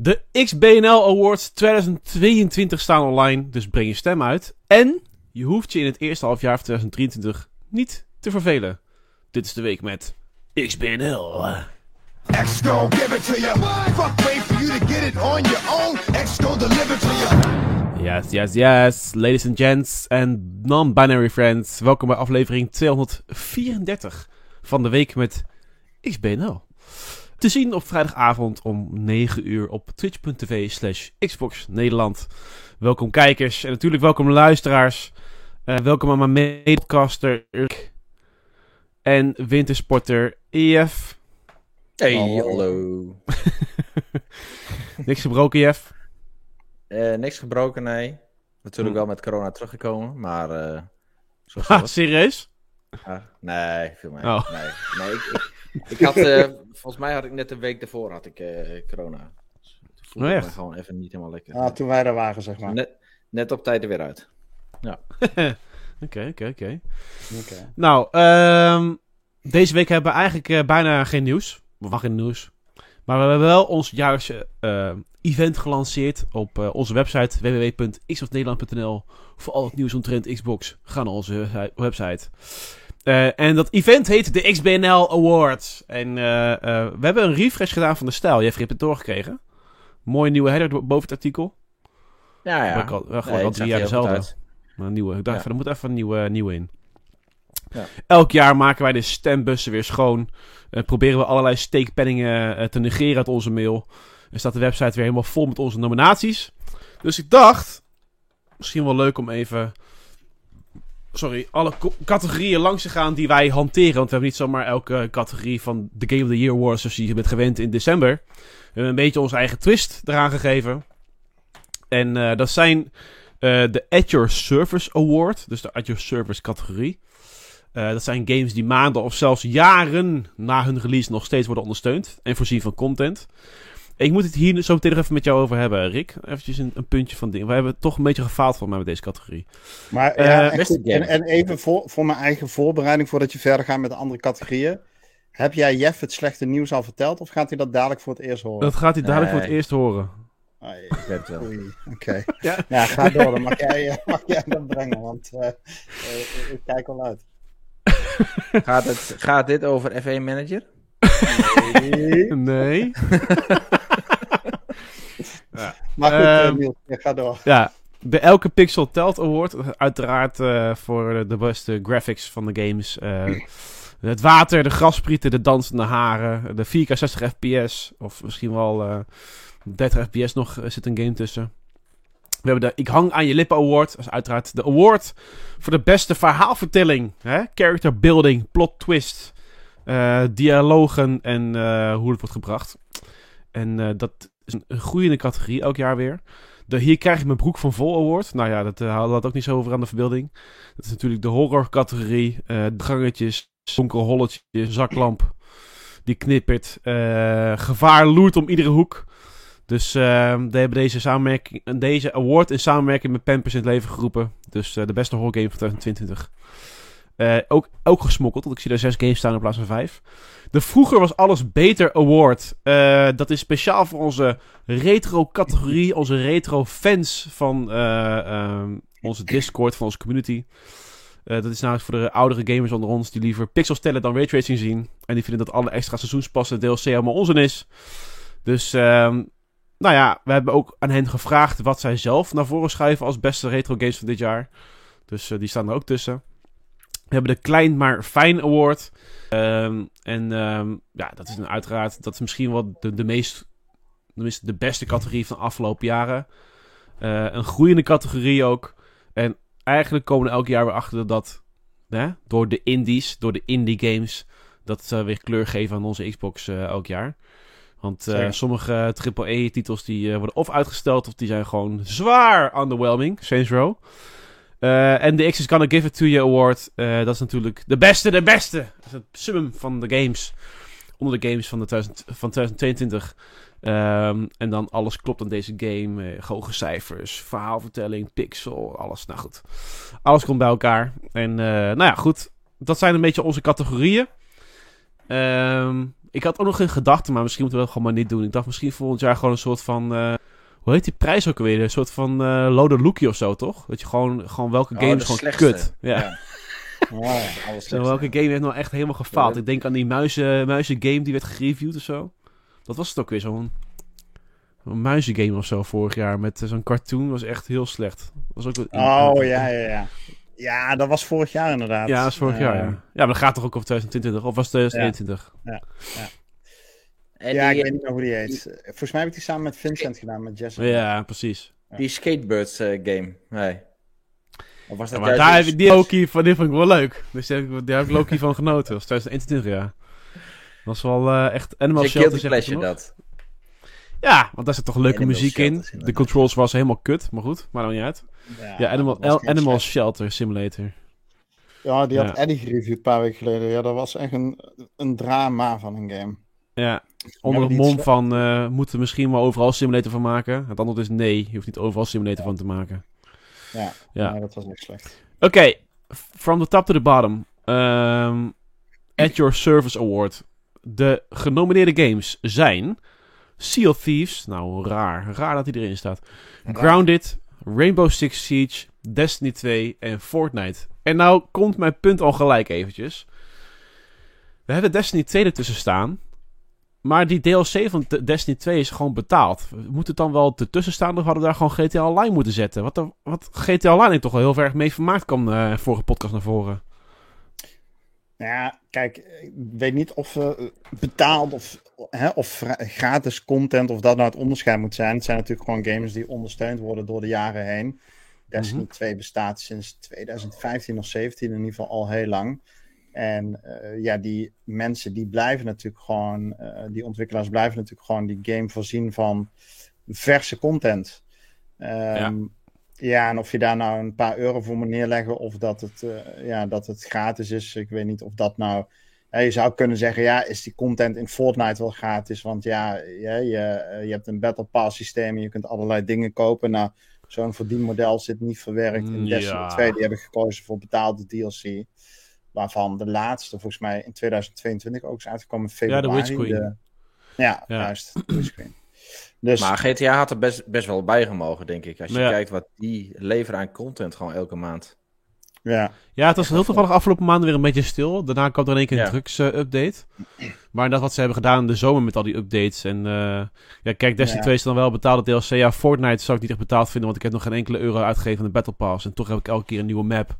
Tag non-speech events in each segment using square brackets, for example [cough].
De XBNL Awards 2022 staan online, dus breng je stem uit. En je hoeft je in het eerste halfjaar van 2023 niet te vervelen. Dit is de week met XBNL. X give it to you. Fuck wait for you to get it on your own. Deliver to you. Yes, yes, yes. Ladies and gents en non-binary friends. Welkom bij aflevering 234 van de week met XBNL. Te zien op vrijdagavond om 9 uur op twitch.tv slash Xbox Nederland. Welkom kijkers en natuurlijk welkom luisteraars. Eh, welkom aan mijn medepodcaster Urk en wintersporter EF. Hey, Hallo. hallo. [laughs] Niks gebroken, Jeff? Eh, niks gebroken, nee. Natuurlijk Hm. wel met corona teruggekomen, maar... eh zo [laughs] Ha, was serieus? Nee, veel mee. Oh. Nee, nee ik, ik, ik had... eh, volgens mij had ik net de week daarvoor had ik eh, corona. Dus toen voelde Oh, ik gewoon even niet helemaal lekker. Ah, toen wij er waren, zeg maar. net, net op tijd er weer uit. [laughs] Oké, oké, oké. Oké. Nou, ehm, deze week hebben we eigenlijk eh, bijna geen nieuws. We wachten geen nieuws. Maar we hebben wel ons jaarlijkse event gelanceerd op eh, onze website www.xboxnederland.nl voor al het nieuws omtrent Xbox. Ga naar onze website- Eh, en dat event heet de XBNL Awards. En eh, eh, we hebben een refresh gedaan van de stijl. Je hebt het doorgekregen. Mooie nieuwe header boven het artikel. Ja, ja. Maar ik had- wel gewoon Nee, al drie jaar dezelfde. Maar een nieuwe. Ik dacht, Ja. van, er moet even een nieuwe, nieuwe in. Ja. Elk jaar maken wij de stembussen weer schoon. Proberen we allerlei steekpenningen te negeren uit onze mail. En staat de website weer helemaal vol met onze nominaties. Dus ik dacht, misschien wel leuk om even... Sorry, alle categorieën langs te gaan die wij hanteren. Want we hebben niet zomaar elke categorie van de Game of the Year Awards... zoals je bent gewend in december. We hebben een beetje onze eigen twist eraan gegeven. En eh, dat zijn eh, de At Your Service Award. Dus de At Your Service categorie. Eh, dat zijn games die maanden of zelfs jaren na hun release nog steeds worden ondersteund. En voorzien van content. Ik moet het hier zo meteen nog even met jou over hebben, Rick. Eventjes een, een puntje van ding. We hebben toch een beetje gefaald van mij met deze categorie. Maar Eh, ja, en, goed, en, en even voor, voor mijn eigen voorbereiding, voordat je verder gaat met de andere categorieën. Heb jij Jeff het slechte nieuws al verteld, of gaat hij dat dadelijk voor het eerst horen? Dat gaat hij dadelijk voor het eerst horen. Ai, Ik weet het wel. oei, Oké. [laughs] Ja. Ja. ga door, dan mag jij, eh, mag jij dat brengen, want eh, ik kijk al uit. Gaat, het, gaat dit over F1 Manager? [laughs] Nee. Nee. [laughs] Maar goed, eh, Ehm, Niels, ja, ga door. Ja, de Elke Pixel Telt Award. Uiteraard eh, voor de beste graphics van de games. Eh, het water, de grasprieten, de dansende haren. De 4K 60 fps. Of misschien wel eh 30 fps nog eh, zit een game tussen. We hebben de Ik Hang aan je lippen award. Dat is uiteraard de award voor de beste verhaalvertelling. Hè? Character building, plot twist, eh, dialogen en eh, hoe het wordt gebracht. En eh, dat is een, groeiende categorie elk jaar weer. Hier krijg je mijn broek van vol award. Nou ja, dat uh, hadden we ook niet zo over aan de verbeelding. Dat is natuurlijk de horror categorie. eh, de gangetjes, donkere holletjes, zaklamp die knippert. eh, gevaar loert om iedere hoek. Dus eh, we hebben deze, samenwerking, deze award in samenwerking met Pampers in het leven geroepen. Dus eh, de beste horror game van 2022. Eh, ook, ook gesmokkeld, want ik zie daar zes games staan in plaats van vijf. De Vroeger was alles beter award. Eh, dat is speciaal voor onze retro-categorie, onze retro-fans van eh, ehm, onze Discord, van onze community. Eh, dat is namelijk voor de oudere gamers onder ons die liever pixels tellen dan raytracing zien. En die vinden dat alle extra seizoenspassen DLC helemaal onzin is. Dus, ehm, nou ja, we hebben ook aan hen gevraagd wat zij zelf naar voren schuiven als beste retro games van dit jaar. Dus die staan er ook tussen. We hebben de Klein maar Fijn Award. Ehm, en ehm, ja, dat is een uiteraard, dat is misschien wel de, de meest, tenminste de beste categorie van de afgelopen jaren. Eh, een groeiende categorie ook. En eigenlijk komen we elk jaar weer achter dat hè, door de indies, door de indie games, dat ze weer kleur geven aan onze Xbox eh, elk jaar. Want eh, sommige AAA-titels die worden of uitgesteld of die zijn gewoon zwaar underwhelming. Saints Row. Eh, en de X is Gonna Give It To You Award. eh, dat is natuurlijk de beste, de beste. Dat is het summum van de games. Onder de games van, de 2000 van 2022. Ehm, en dan alles klopt aan deze game. eh, hoge cijfers, verhaalvertelling, pixel, alles. Nou goed. Alles komt bij elkaar. En nou ja, goed. Dat zijn een beetje onze categorieën. Ehm, Ik had ook nog in gedachten, maar misschien moeten we dat gewoon maar niet doen. Ik dacht misschien volgend jaar gewoon een soort van... hoe heet die prijs ook alweer? Een soort van eh Lode Lookie of zo, toch? Dat je gewoon, gewoon welke Oh, game de is gewoon slechtste. kut. Ja. Ja, [laughs] welke game heeft nou echt helemaal gefaald? Ja, Ik denk aan die muizen, muizen game die werd gereviewd of zo. Dat was het ook weer, zo'n een muizengame of zo vorig jaar. Met eh, zo'n cartoon, was echt heel slecht. Was ook wel- Oh, ja, ja, ja. Ja, dat was vorig jaar inderdaad. Ja, dat was vorig jaar, ja. Ja, maar dat gaat toch ook over 2020? Of was het 2021? En ja, die, ik weet niet meer hoe die heet. Volgens mij heb ik die samen met Vincent gedaan, met Jessica. Ja, precies. die Skatebirds eh, game. Nee. Of was Ja, dat maar juist daar die- heb ik die Loki van, die vond ik wel leuk. Dus daar heb ik, daar heb ik Loki van genoten. Dat was 2021, ja. Dat was wel eh, echt Animal Shelter, zeg je dat. Ja, want daar zit toch leuke Animal muziek in. De controls was helemaal kut, maar goed, maakt nog niet uit. Ja, Animal, Animal. Shelter Simulator. Ja, die had Ja. Eddie gereviewd een paar weken geleden. Ja, dat was echt een, een drama van een game. Ja, onder het mom van, eh moeten we misschien wel overal simulator van maken? Het antwoord is nee, je hoeft niet overal simulator van te maken. Ja, Ja. nee, dat was echt slecht. Oké, from the top to the bottom. Ehm, at Your Service Award. De genomineerde games zijn... Sea of Thieves, nou raar, raar dat hij erin staat. Grounded, Rainbow Six Siege, Destiny 2 en Fortnite. En nou komt mijn punt al gelijk eventjes. We hebben Destiny 2 ertussen staan. Maar die DLC van de- Destiny 2 is gewoon betaald. Moet het dan wel ertussen staan of hadden we daar gewoon GTA Online moeten zetten? Wat, er- wat GTA Online ik toch wel heel erg mee vermaakt kwam eh vorige podcast naar voren. Nou ja, kijk, ik weet niet of eh, betaald of, hè, of gratis content, of dat nou het onderscheid moet zijn. Het zijn natuurlijk gewoon games die ondersteund worden door de jaren heen. Destiny Mhm. 2 bestaat sinds 2015 of 17 in ieder geval al heel lang. En eh, ja, die mensen die blijven natuurlijk gewoon, eh, die ontwikkelaars blijven natuurlijk gewoon die game voorzien van verse content. Ehm, ja. en of je daar nou een paar euro voor moet neerleggen of dat het, eh, ja, dat het gratis is, ik weet niet of dat nou. Ja, je zou kunnen zeggen, ja, is die content in Fortnite wel gratis? Want ja, ja je, je hebt een Battle Pass systeem en je kunt allerlei dingen kopen. Nou, zo'n verdienmodel zit niet verwerkt in Ja. Destiny 2. Die hebben gekozen voor betaalde DLC. Waarvan de laatste volgens mij in 2022 ook is uitgekomen in Ja, de februari. Witch Queen. De- ja, Ja. juist. De Witch Queen. Dus Maar GTA had er best, best wel bij gemogen, denk ik. Als je Ja. kijkt wat die leveren aan content gewoon elke maand. ja, Ja, het was heel toevallig afgelopen maanden weer een beetje stil. Daarna kwam er in één keer een Ja. drugs-update. maar dat wat ze hebben gedaan in de zomer met al die updates. En eh, ja, kijk, Destiny Ja. 2 is dan wel betaalde DLC. Ja, Fortnite zou ik niet echt betaald vinden, want ik heb nog geen enkele euro uitgegeven aan de Battle Pass. En toch heb ik elke keer een nieuwe map,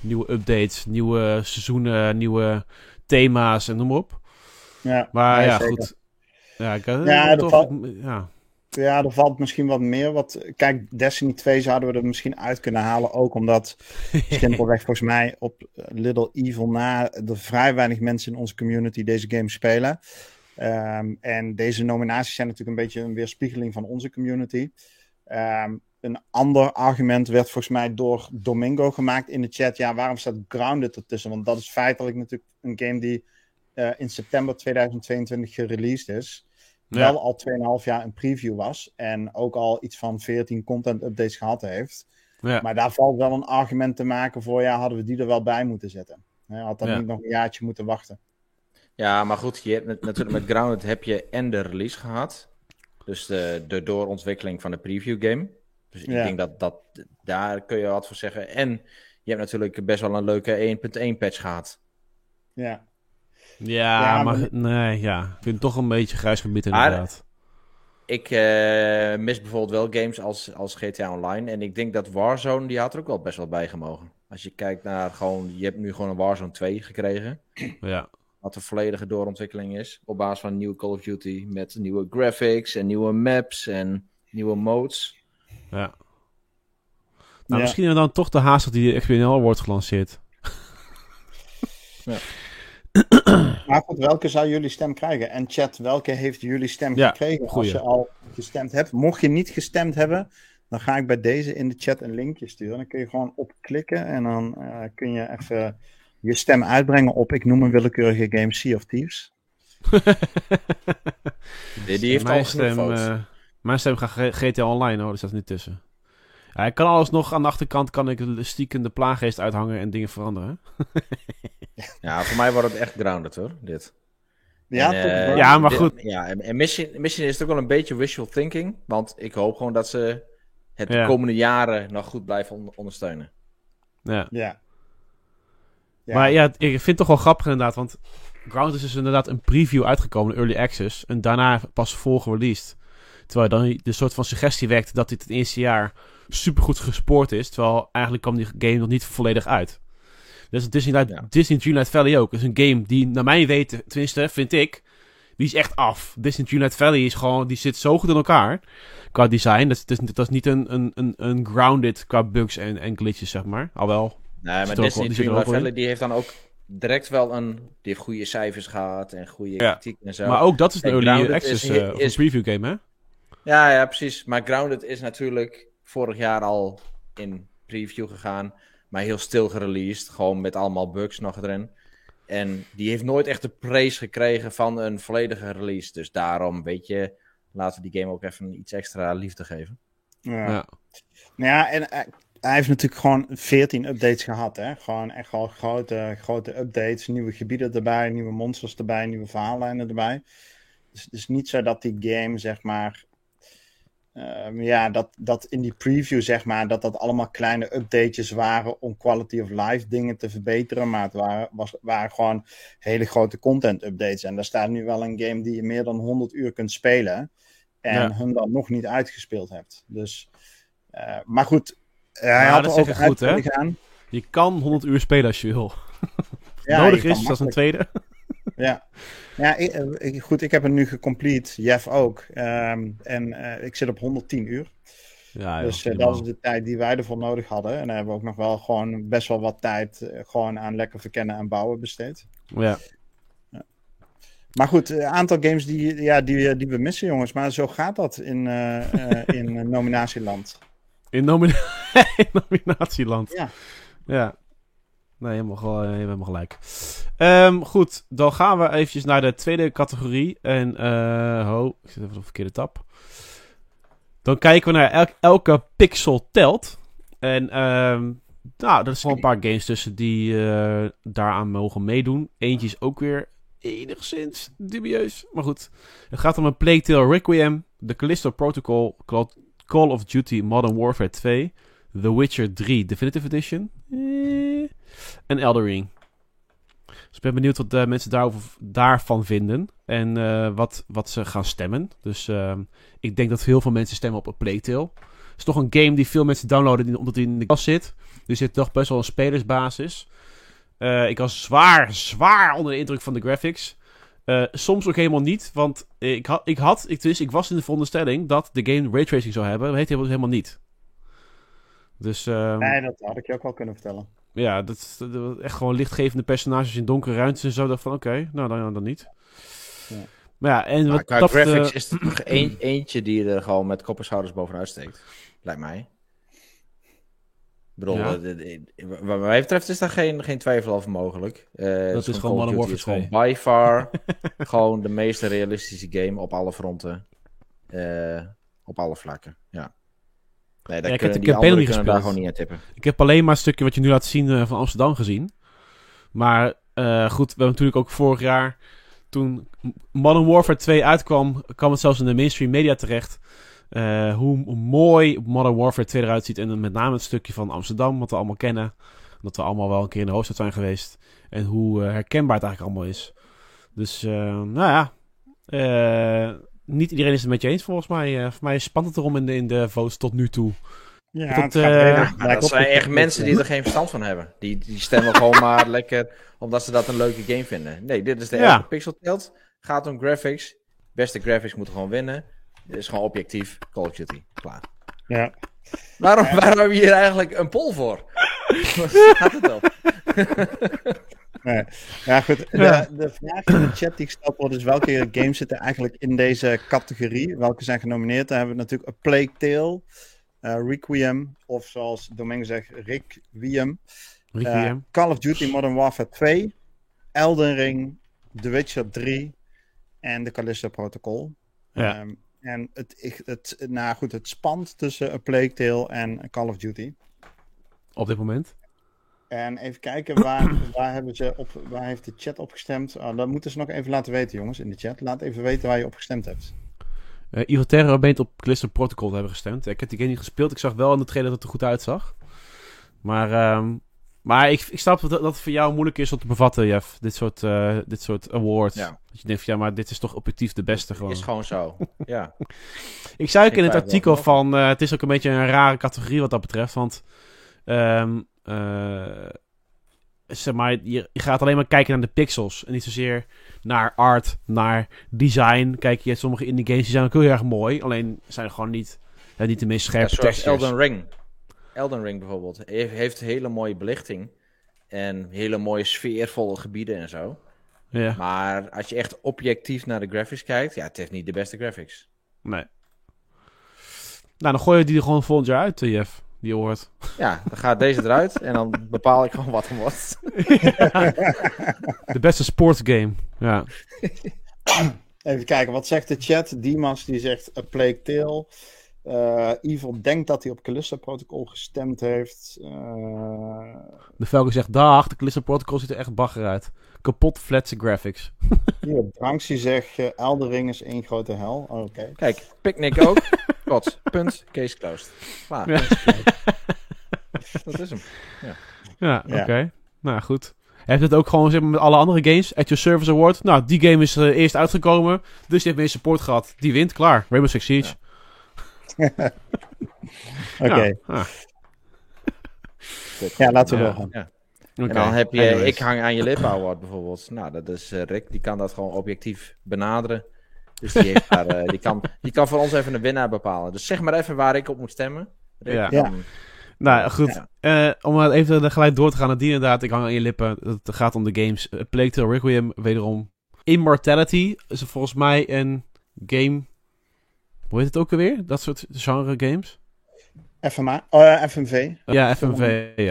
nieuwe updates, nieuwe seizoenen, nieuwe thema's en noem maar op. ja. Maar Nee, ja, zeker. goed. Ja, ik, eh, Ja, toch, valt- ja. Ja, er valt misschien wat meer. Wat, kijk, Destiny 2 zouden we er misschien uit kunnen halen. Ook omdat [laughs] simpelweg volgens mij op Little Evil na er vrij weinig mensen in onze community deze game spelen. Ehm, en deze nominaties zijn natuurlijk een beetje een weerspiegeling van onze community. Ehm, een ander argument werd volgens mij door Domingo gemaakt in de chat. Ja, waarom staat Grounded ertussen? Want dat is feitelijk natuurlijk een game die eh, in september 2022 gereleased is Ja. wel al 2,5 jaar een preview was. En ook al iets van 14 content updates gehad heeft. Ja. Maar daar valt wel een argument te maken voor, ja, hadden we die er wel bij moeten zetten. Hè, had dan Ja. niet nog een jaartje moeten wachten. Ja, maar goed, je hebt net- natuurlijk met Grounded heb je en de release gehad. Dus de, de doorontwikkeling van de preview game. Dus ik Ja. denk dat, dat daar kun je wat voor zeggen. En je hebt natuurlijk best wel een leuke 1.1 patch gehad. Ja, Ja, Ja, maar maar- nee, ja. Ik vind het toch een beetje grijs gebied Maar- inderdaad. Ik eh, mis bijvoorbeeld wel games als, als GTA Online. En ik denk dat Warzone, die had er ook wel best wel bij gemogen. Als je kijkt naar gewoon, je hebt nu gewoon een Warzone 2 gekregen. Ja. Wat een volledige doorontwikkeling is. Op basis van een nieuwe Call of Duty. Met nieuwe graphics en nieuwe maps en nieuwe modes. Ja. Nou, Ja. misschien hebben we dan toch de haast dat die XBNL wordt gelanceerd. [laughs] maar goed, welke zou jullie stem krijgen? En chat, welke heeft jullie stem Ja, gekregen als je al gestemd hebt? Mocht je niet gestemd hebben, dan ga ik bij deze in de chat een linkje sturen. Dan kun je gewoon op klikken en dan eh, kun je even je stem uitbrengen op, ik noem een willekeurige game Sea of Thieves. Die, [laughs] die heeft al genoeg stem, votes. Mijn stem gaat GTA Online, hoor. Die staat er niet tussen. Ja, ik kan alles nog aan de achterkant kan ik stiekem de plaaggeest uithangen en dingen veranderen. [laughs] Ja, voor mij wordt het echt grounded hoor, dit. Ja, En, eh. Ja, maar dit- goed. Ja, en, misschien, misschien is het ook wel een beetje wishful thinking. Want ik hoop gewoon dat ze het de Ja. komende jaren nog goed blijven on- ondersteunen. Ja. Ja. Ja. Maar ja, ik vind het toch wel grappig inderdaad, want Ground is dus inderdaad een preview uitgekomen, early access, en daarna pas vol gereleased. Terwijl dan de soort van suggestie wekt dat dit het eerste jaar supergoed gespoord is, terwijl eigenlijk kwam die game nog niet volledig uit. Dus Disney, Ja. Disney Dreamlight Valley ook is een game die, naar mijn weten, tenminste vind ik, die is echt af. Disney Dreamlight Valley is gewoon, die zit zo goed in elkaar qua design. Dat is, dat is, dat is niet een, een, een, een grounded qua bugs en, en glitches, zeg maar. Alwel, Nee, maar ook Disney wel- Dreamlight ook wel. Valley die heeft dan ook direct wel een... Die heeft goede cijfers gehad en goede Ja. kritiek en zo. maar ook dat is een En early access is- eh, of een is- preview game, hè? Ja, ja, precies. Maar Grounded is natuurlijk vorig jaar al in preview gegaan. Maar heel stil gereleased. Gewoon met allemaal bugs nog erin. En die heeft nooit echt de praise gekregen van een volledige release. Dus daarom, weet je, laten we die game ook even iets extra liefde geven. Ja. Ja. Nou ja, en eh, hij heeft natuurlijk gewoon 14 updates gehad. Hè? Gewoon echt wel grote, grote updates. Nieuwe gebieden erbij, nieuwe monsters erbij, nieuwe verhaallijnen erbij. Dus het is niet zo dat die game, zeg maar. Ehm, ja, dat, dat in die preview, zeg maar, dat dat allemaal kleine updates waren om quality of life dingen te verbeteren. Maar het waren, was, waren gewoon hele grote content updates. En daar staat nu wel een game die je meer dan 100 uur kunt spelen. En Ja. hem dan nog niet uitgespeeld hebt. Dus, eh, maar goed, hij Maar had dat er ook goed, hè? gaan. Je kan 100 uur spelen als je wil. [laughs] Ja, Nodig je is, dat is een tweede. [laughs] Ja, ja ik, eh, ik- goed, ik heb hem nu gecomplete. Jeff ook. Ehm, en eh, ik zit op 110 uur. Ja, dus eh, dat is de tijd die wij ervoor nodig hadden. En daar hebben we ook nog wel gewoon best wel wat tijd gewoon aan lekker verkennen en bouwen besteed. Ja. Maar goed, een aantal games die, ja, die, die we missen, jongens. Maar zo gaat dat in, in [laughs] nominatieland. In, nomina [laughs] in nominatieland. Ja. Ja. Nee, helemaal, eh, helemaal gelijk. Ehm, goed, dan gaan we eventjes naar de tweede categorie. En, eh ho, ik zit even op de verkeerde tab. Dan kijken we naar elk- elke pixel telt. En, ehm nou, er zijn een paar games tussen die eh, daaraan mogen meedoen. Eentje is ook weer enigszins dubieus. Maar goed, het gaat om een Plague Requiem, The Callisto Protocol, Call, of Duty Modern Warfare 2, The Witcher 3 Definitive Edition en Elder Ring. Dus ik ben benieuwd wat de mensen daarover, daarvan vinden en eh, wat, wat ze gaan stemmen. Dus ehm, ik denk dat heel veel mensen stemmen op een Plague Tale. Het is toch een game die veel mensen downloaden omdat hij in de kast zit. Dus er zit toch best wel een spelersbasis. Eh, ik was zwaar, zwaar onder de indruk van de graphics. Eh, soms ook helemaal niet, want ik had, ik, had ik, dus, ik was in de veronderstelling dat de game raytracing zou hebben. Dat heeft hij helemaal niet. Dus ehm, Nee, dat had ik je ook wel kunnen vertellen. Ja, dat is dat is echt gewoon lichtgevende personages in donkere ruimtes en zo. dacht van oké, nou dan, dan niet. Ja. Maar ja, en Maar wat qua dat, graphics eh, is er [clears throat] nog een, eentje die er gewoon met kop en schouders bovenuit steekt. Lijkt mij. Ik bedoel, Ja. eh, wat wat mij betreft is daar geen, geen twijfel over mogelijk. Eh, Dat is gewoon Modern is Warfare gewoon by far [laughs] gewoon de meest realistische game op alle fronten. Eh, op alle vlakken. Nee, daar Ja, ik heb die nog niet kunnen daar gespeeld. gewoon niet aan tippen. Ik heb alleen maar een stukje wat je nu laat zien eh, van Amsterdam gezien. Maar eh, goed, we hebben natuurlijk ook vorig jaar, toen Modern Warfare 2 uitkwam, kwam het zelfs in de mainstream media terecht. eh, hoe mooi Modern Warfare 2 eruit ziet. En met name het stukje van Amsterdam, wat we allemaal kennen. Dat we allemaal wel een keer in de hoofdstad zijn geweest. En hoe herkenbaar het eigenlijk allemaal is. Dus, nou ja. Niet iedereen is het met je eens volgens mij. Eh, voor mij spant het erom in de, in de votes tot nu toe. Ja, Dat, het gaat eh, dat zijn echt mensen die er geen verstand van hebben. Die, die stemmen gewoon [laughs] maar lekker omdat ze dat een leuke game vinden. Nee, dit is de Ja. pixel telt. Gaat om graphics. Beste graphics moeten gewoon winnen. Dit is gewoon objectief. Call of Duty. Klaar. Ja. Waarom, waarom heb je hier eigenlijk een poll voor? [laughs] Wat gaat het op? Nee. Ja, goed. De, de vraag in de chat die gesteld wordt is welke games zitten eigenlijk in deze categorie? Welke zijn genomineerd? Dan hebben we natuurlijk A Plague Tale, eh, Requiem, of zoals Domingo zegt, Requiem. Eh. Call of Duty Modern Warfare 2, Elden Ring, The Witcher 3 en de Callisto Protocol. Ja. Ehm, en het, het, nou goed, het spant tussen A Plague Tale en Call of Duty. op dit moment. En even kijken, waar, [clears throat] waar, hebben ze op, waar heeft de chat op gestemd? Oh, dat moeten ze nog even laten weten, jongens, in de chat. Laat even weten waar je op gestemd hebt. Eh Evil Terror meent op Callisto Protocol te hebben gestemd. Ik heb die game niet gespeeld. Ik zag wel in de trailer dat het er goed uitzag. Maar, ehm, maar ik, ik snap dat, dat het voor jou moeilijk is om te bevatten, Jeff. Dit soort, eh, dit soort awards. Ja. Dat je denkt van, ja, maar dit is toch objectief de beste gewoon. Is gewoon zo. [laughs] Ja. Ik zei ook in het artikel van, eh, het is ook een beetje een rare categorie wat dat betreft. Want, ehm, eh, zeg maar, je, je gaat alleen maar kijken naar de pixels. En niet zozeer naar art, naar design. Kijk, je hebt sommige indie games die zijn ook heel erg mooi. Alleen zijn gewoon niet, ja, niet de meest Ja, scherpe textures. Elden Ring. Elden Ring bijvoorbeeld. Heeft, heeft hele mooie belichting. En hele mooie sfeervolle gebieden en zo. Ja, Maar als je echt objectief naar de graphics kijkt, ja, het heeft niet de beste graphics. nee. Nou, dan gooi je die er gewoon volgend jaar uit, eh, Jeff. Die award. Ja, dan gaat deze eruit en dan bepaal ik gewoon wat er wordt. De beste sportsgame. Ja. Even kijken, wat zegt de chat? Dimas die zegt A Plague Tale. Eh Evil denkt dat hij op Callisto Protocol gestemd heeft. Eh, De Falcon zegt, dag, de Callisto Protocol ziet er echt bagger uit. Kapot flatse graphics. hier, zegt uh, Eldering is één grote hel. Oh, Oké. Kijk, Picnic ook. [laughs] Punt, case closed. Klaar. Ja. [laughs] Dat is hem. Ja, Ja. oké. Nou, goed. Heb je het ook gewoon zeg maar, met alle andere games? At Your Service Award. Nou, die game is eh, eerst uitgekomen. Dus die heeft meer support gehad. Die wint, klaar. Rainbow Six Siege. [laughs] Oké. Ja, ah, Ja, laten we Ja. doorgaan. Ja. En dan heb je Anyways. Ik hang aan je lippen award bijvoorbeeld. Nou, dat is eh, Rick. Die kan dat gewoon objectief benaderen. Dus die, heeft daar, eh, die, kan, die kan voor ons even een winnaar bepalen. Dus zeg maar even waar ik op moet stemmen. Ja. Nou, goed. Eh, om even gelijk door te gaan naar die inderdaad. Ik hang aan je lippen. Het gaat om de games. Uh, Plague Tale Requiem, wederom. Immortality is volgens mij een game... Hoe heet het ook alweer? Dat soort genre games? FMA, oh, FMV. Ja, FMV. Ja.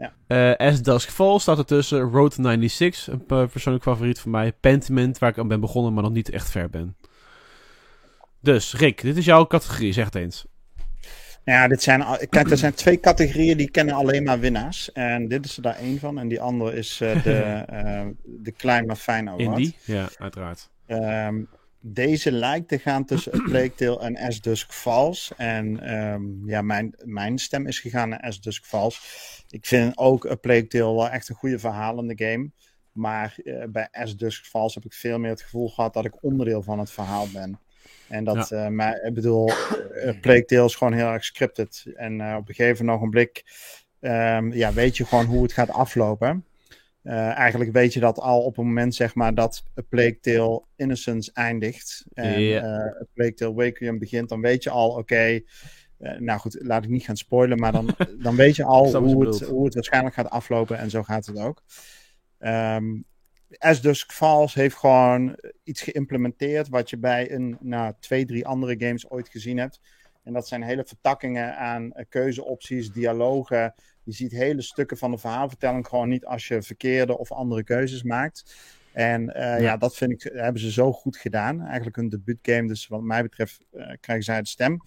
Ja. Eh, As Dusk Falls staat ertussen. Road 96, een pe- persoonlijk favoriet van mij. Pentiment, waar ik aan ben begonnen, maar nog niet echt ver ben. Dus, Rick, dit is jouw categorie, zeg het eens. Ja, dit zijn, kijk, er zijn twee categorieën die kennen alleen maar winnaars. En dit is er daar één van. En die andere is eh, de, [laughs] eh, de Klein maar Fijn Award. Indie? Ja, uiteraard. Ehm, deze lijkt te gaan tussen A Plague Tale en As Dusk Falls. En ehm, ja, mijn, mijn stem is gegaan naar As Dusk Falls. Ik vind ook A Plague Tale wel echt een goede verhalende game. Maar eh, bij As Dusk Falls heb ik veel meer het gevoel gehad dat ik onderdeel van het verhaal ben. En dat, eh, maar ik bedoel, eh, Plague Tale is gewoon heel erg scripted. En eh, op een gegeven ogenblik ehm, ja, weet je gewoon hoe het gaat aflopen. Eh, eigenlijk weet je dat al op het moment zeg maar, dat A Plague Tale Innocence eindigt. En eh, A Plague Tale Requiem begint, dan weet je al, oké. eh, nou goed, laat ik niet gaan spoilen, maar dan, [laughs] dan weet je al hoe het, hoe het waarschijnlijk gaat aflopen. En zo gaat het ook. Ehm As Dusk Falls heeft gewoon iets geïmplementeerd wat je bij een, nou, twee, drie andere games ooit gezien hebt. En dat zijn hele vertakkingen aan eh, keuzeopties, dialogen. Je ziet hele stukken van de verhaalvertelling gewoon niet als je verkeerde of andere keuzes maakt. En eh, ja. Ja. dat vind ik, hebben ze zo goed gedaan. Eigenlijk een debuutgame, dus wat mij betreft eh, krijgen zij de stem.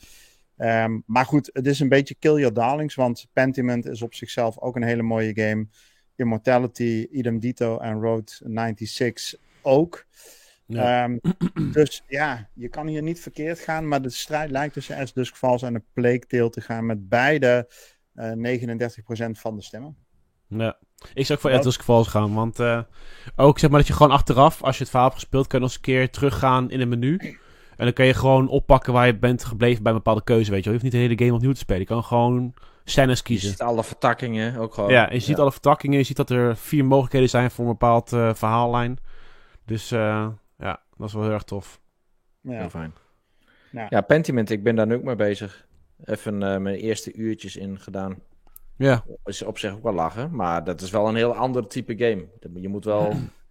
Ehm, maar goed, het is een beetje kill your darlings, want Pentiment is op zichzelf ook een hele mooie game. Immortality, Idem Dito en Road 96 ook. Ja. Ehm, dus ja, je kan hier niet verkeerd gaan, maar de strijd lijkt tussen As Dusk Falls en de Plague Tale te gaan met beide eh 39% van de stemmen. Ja. Ik zou ook voor? At Dusk Falls gaan, want eh, ook zeg maar dat je gewoon achteraf, als je het verhaal hebt gespeeld, kan je nog eens een keer teruggaan in een menu. En dan kan je gewoon oppakken waar je bent gebleven bij een bepaalde keuze, weet je wel. Je hoeft niet de hele game opnieuw te spelen. Je kan gewoon scènes Je kiezen. ziet alle vertakkingen ook gewoon. Ja, je ziet alle vertakkingen. Je ziet dat er vier mogelijkheden zijn voor een bepaald eh, verhaallijn. Dus eh, ja, dat is wel heel erg tof. Heel Ja. fijn. Ja. Ja, Pentiment, ik ben daar nu ook mee bezig. Even eh, mijn eerste uurtjes in gedaan. Ja, Is op zich ook wel lachen, maar dat is wel een heel ander type game. Je moet wel... [clears throat]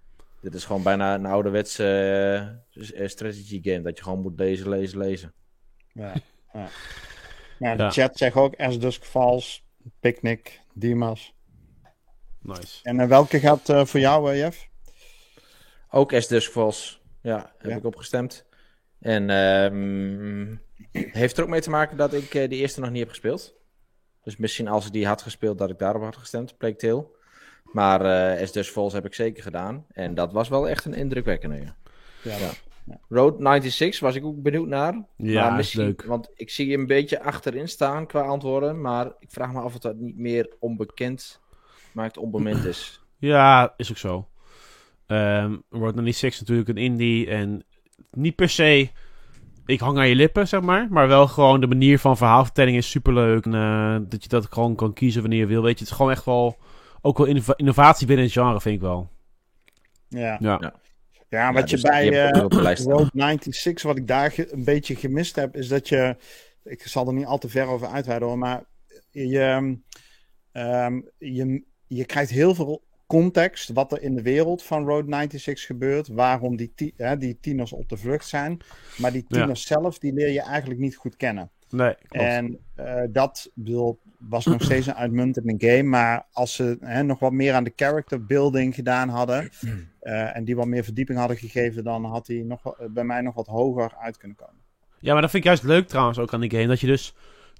Dit is gewoon bijna een ouderwetse eh, strategy game. Dat je gewoon moet lezen, lezen, lezen. Ja, ja. Nou, de Ja. chat zegt ook As Dusk Falls, Picnic, Dimas. nice. En eh, welke gaat eh, voor jou, Jeff? Ook As Dusk Falls. Ja, heb Ja. ik opgestemd. En ehm, heeft er ook mee te maken dat ik eh, die eerste nog niet heb gespeeld. Dus misschien als ik die had gespeeld, dat ik daarop had gestemd, Plague Tale. Maar eh As Dust Falls heb ik zeker gedaan. En dat was wel echt een indrukwekkende. Ja. Ja, Ja. Road 96 was ik ook benieuwd naar. Ja, maar is misschien, leuk. Want ik zie je een beetje achterin staan qua antwoorden. Maar ik vraag me af of dat niet meer onbekend maakt onbemind is. [clears throat] Ja, is ook zo. Ehm Road 96 is natuurlijk een indie en niet per se ik hang aan je lippen, zeg maar. Maar wel gewoon de manier van verhaalvertelling is superleuk. En, eh, dat je dat gewoon kan kiezen wanneer je wil. Weet je, het is gewoon echt wel... Ook wel innova- innovatie binnen het genre, vind ik wel. Ja. Ja. Ja. Wat Ja, je dus bij eh, staan. Road 96, wat ik daar een beetje gemist heb, is dat je, ik zal er niet al te ver over uitweiden hoor, maar je, ehm, je, je krijgt heel veel context wat er in de wereld van Road 96 gebeurt, waarom die, hè, die tieners op de vlucht zijn, maar die Ja. tieners zelf, die leer je eigenlijk niet goed kennen. Nee, klopt. En eh, dat bedoel, was nog steeds een uitmuntende game. Maar als ze hè, nog wat meer aan de character building gedaan hadden. eh, en die wat meer verdieping hadden gegeven. dan had hij nog, wel- bij mij nog wat hoger uit kunnen komen. Ja, maar dat vind ik juist leuk trouwens ook aan die game. Dat je dus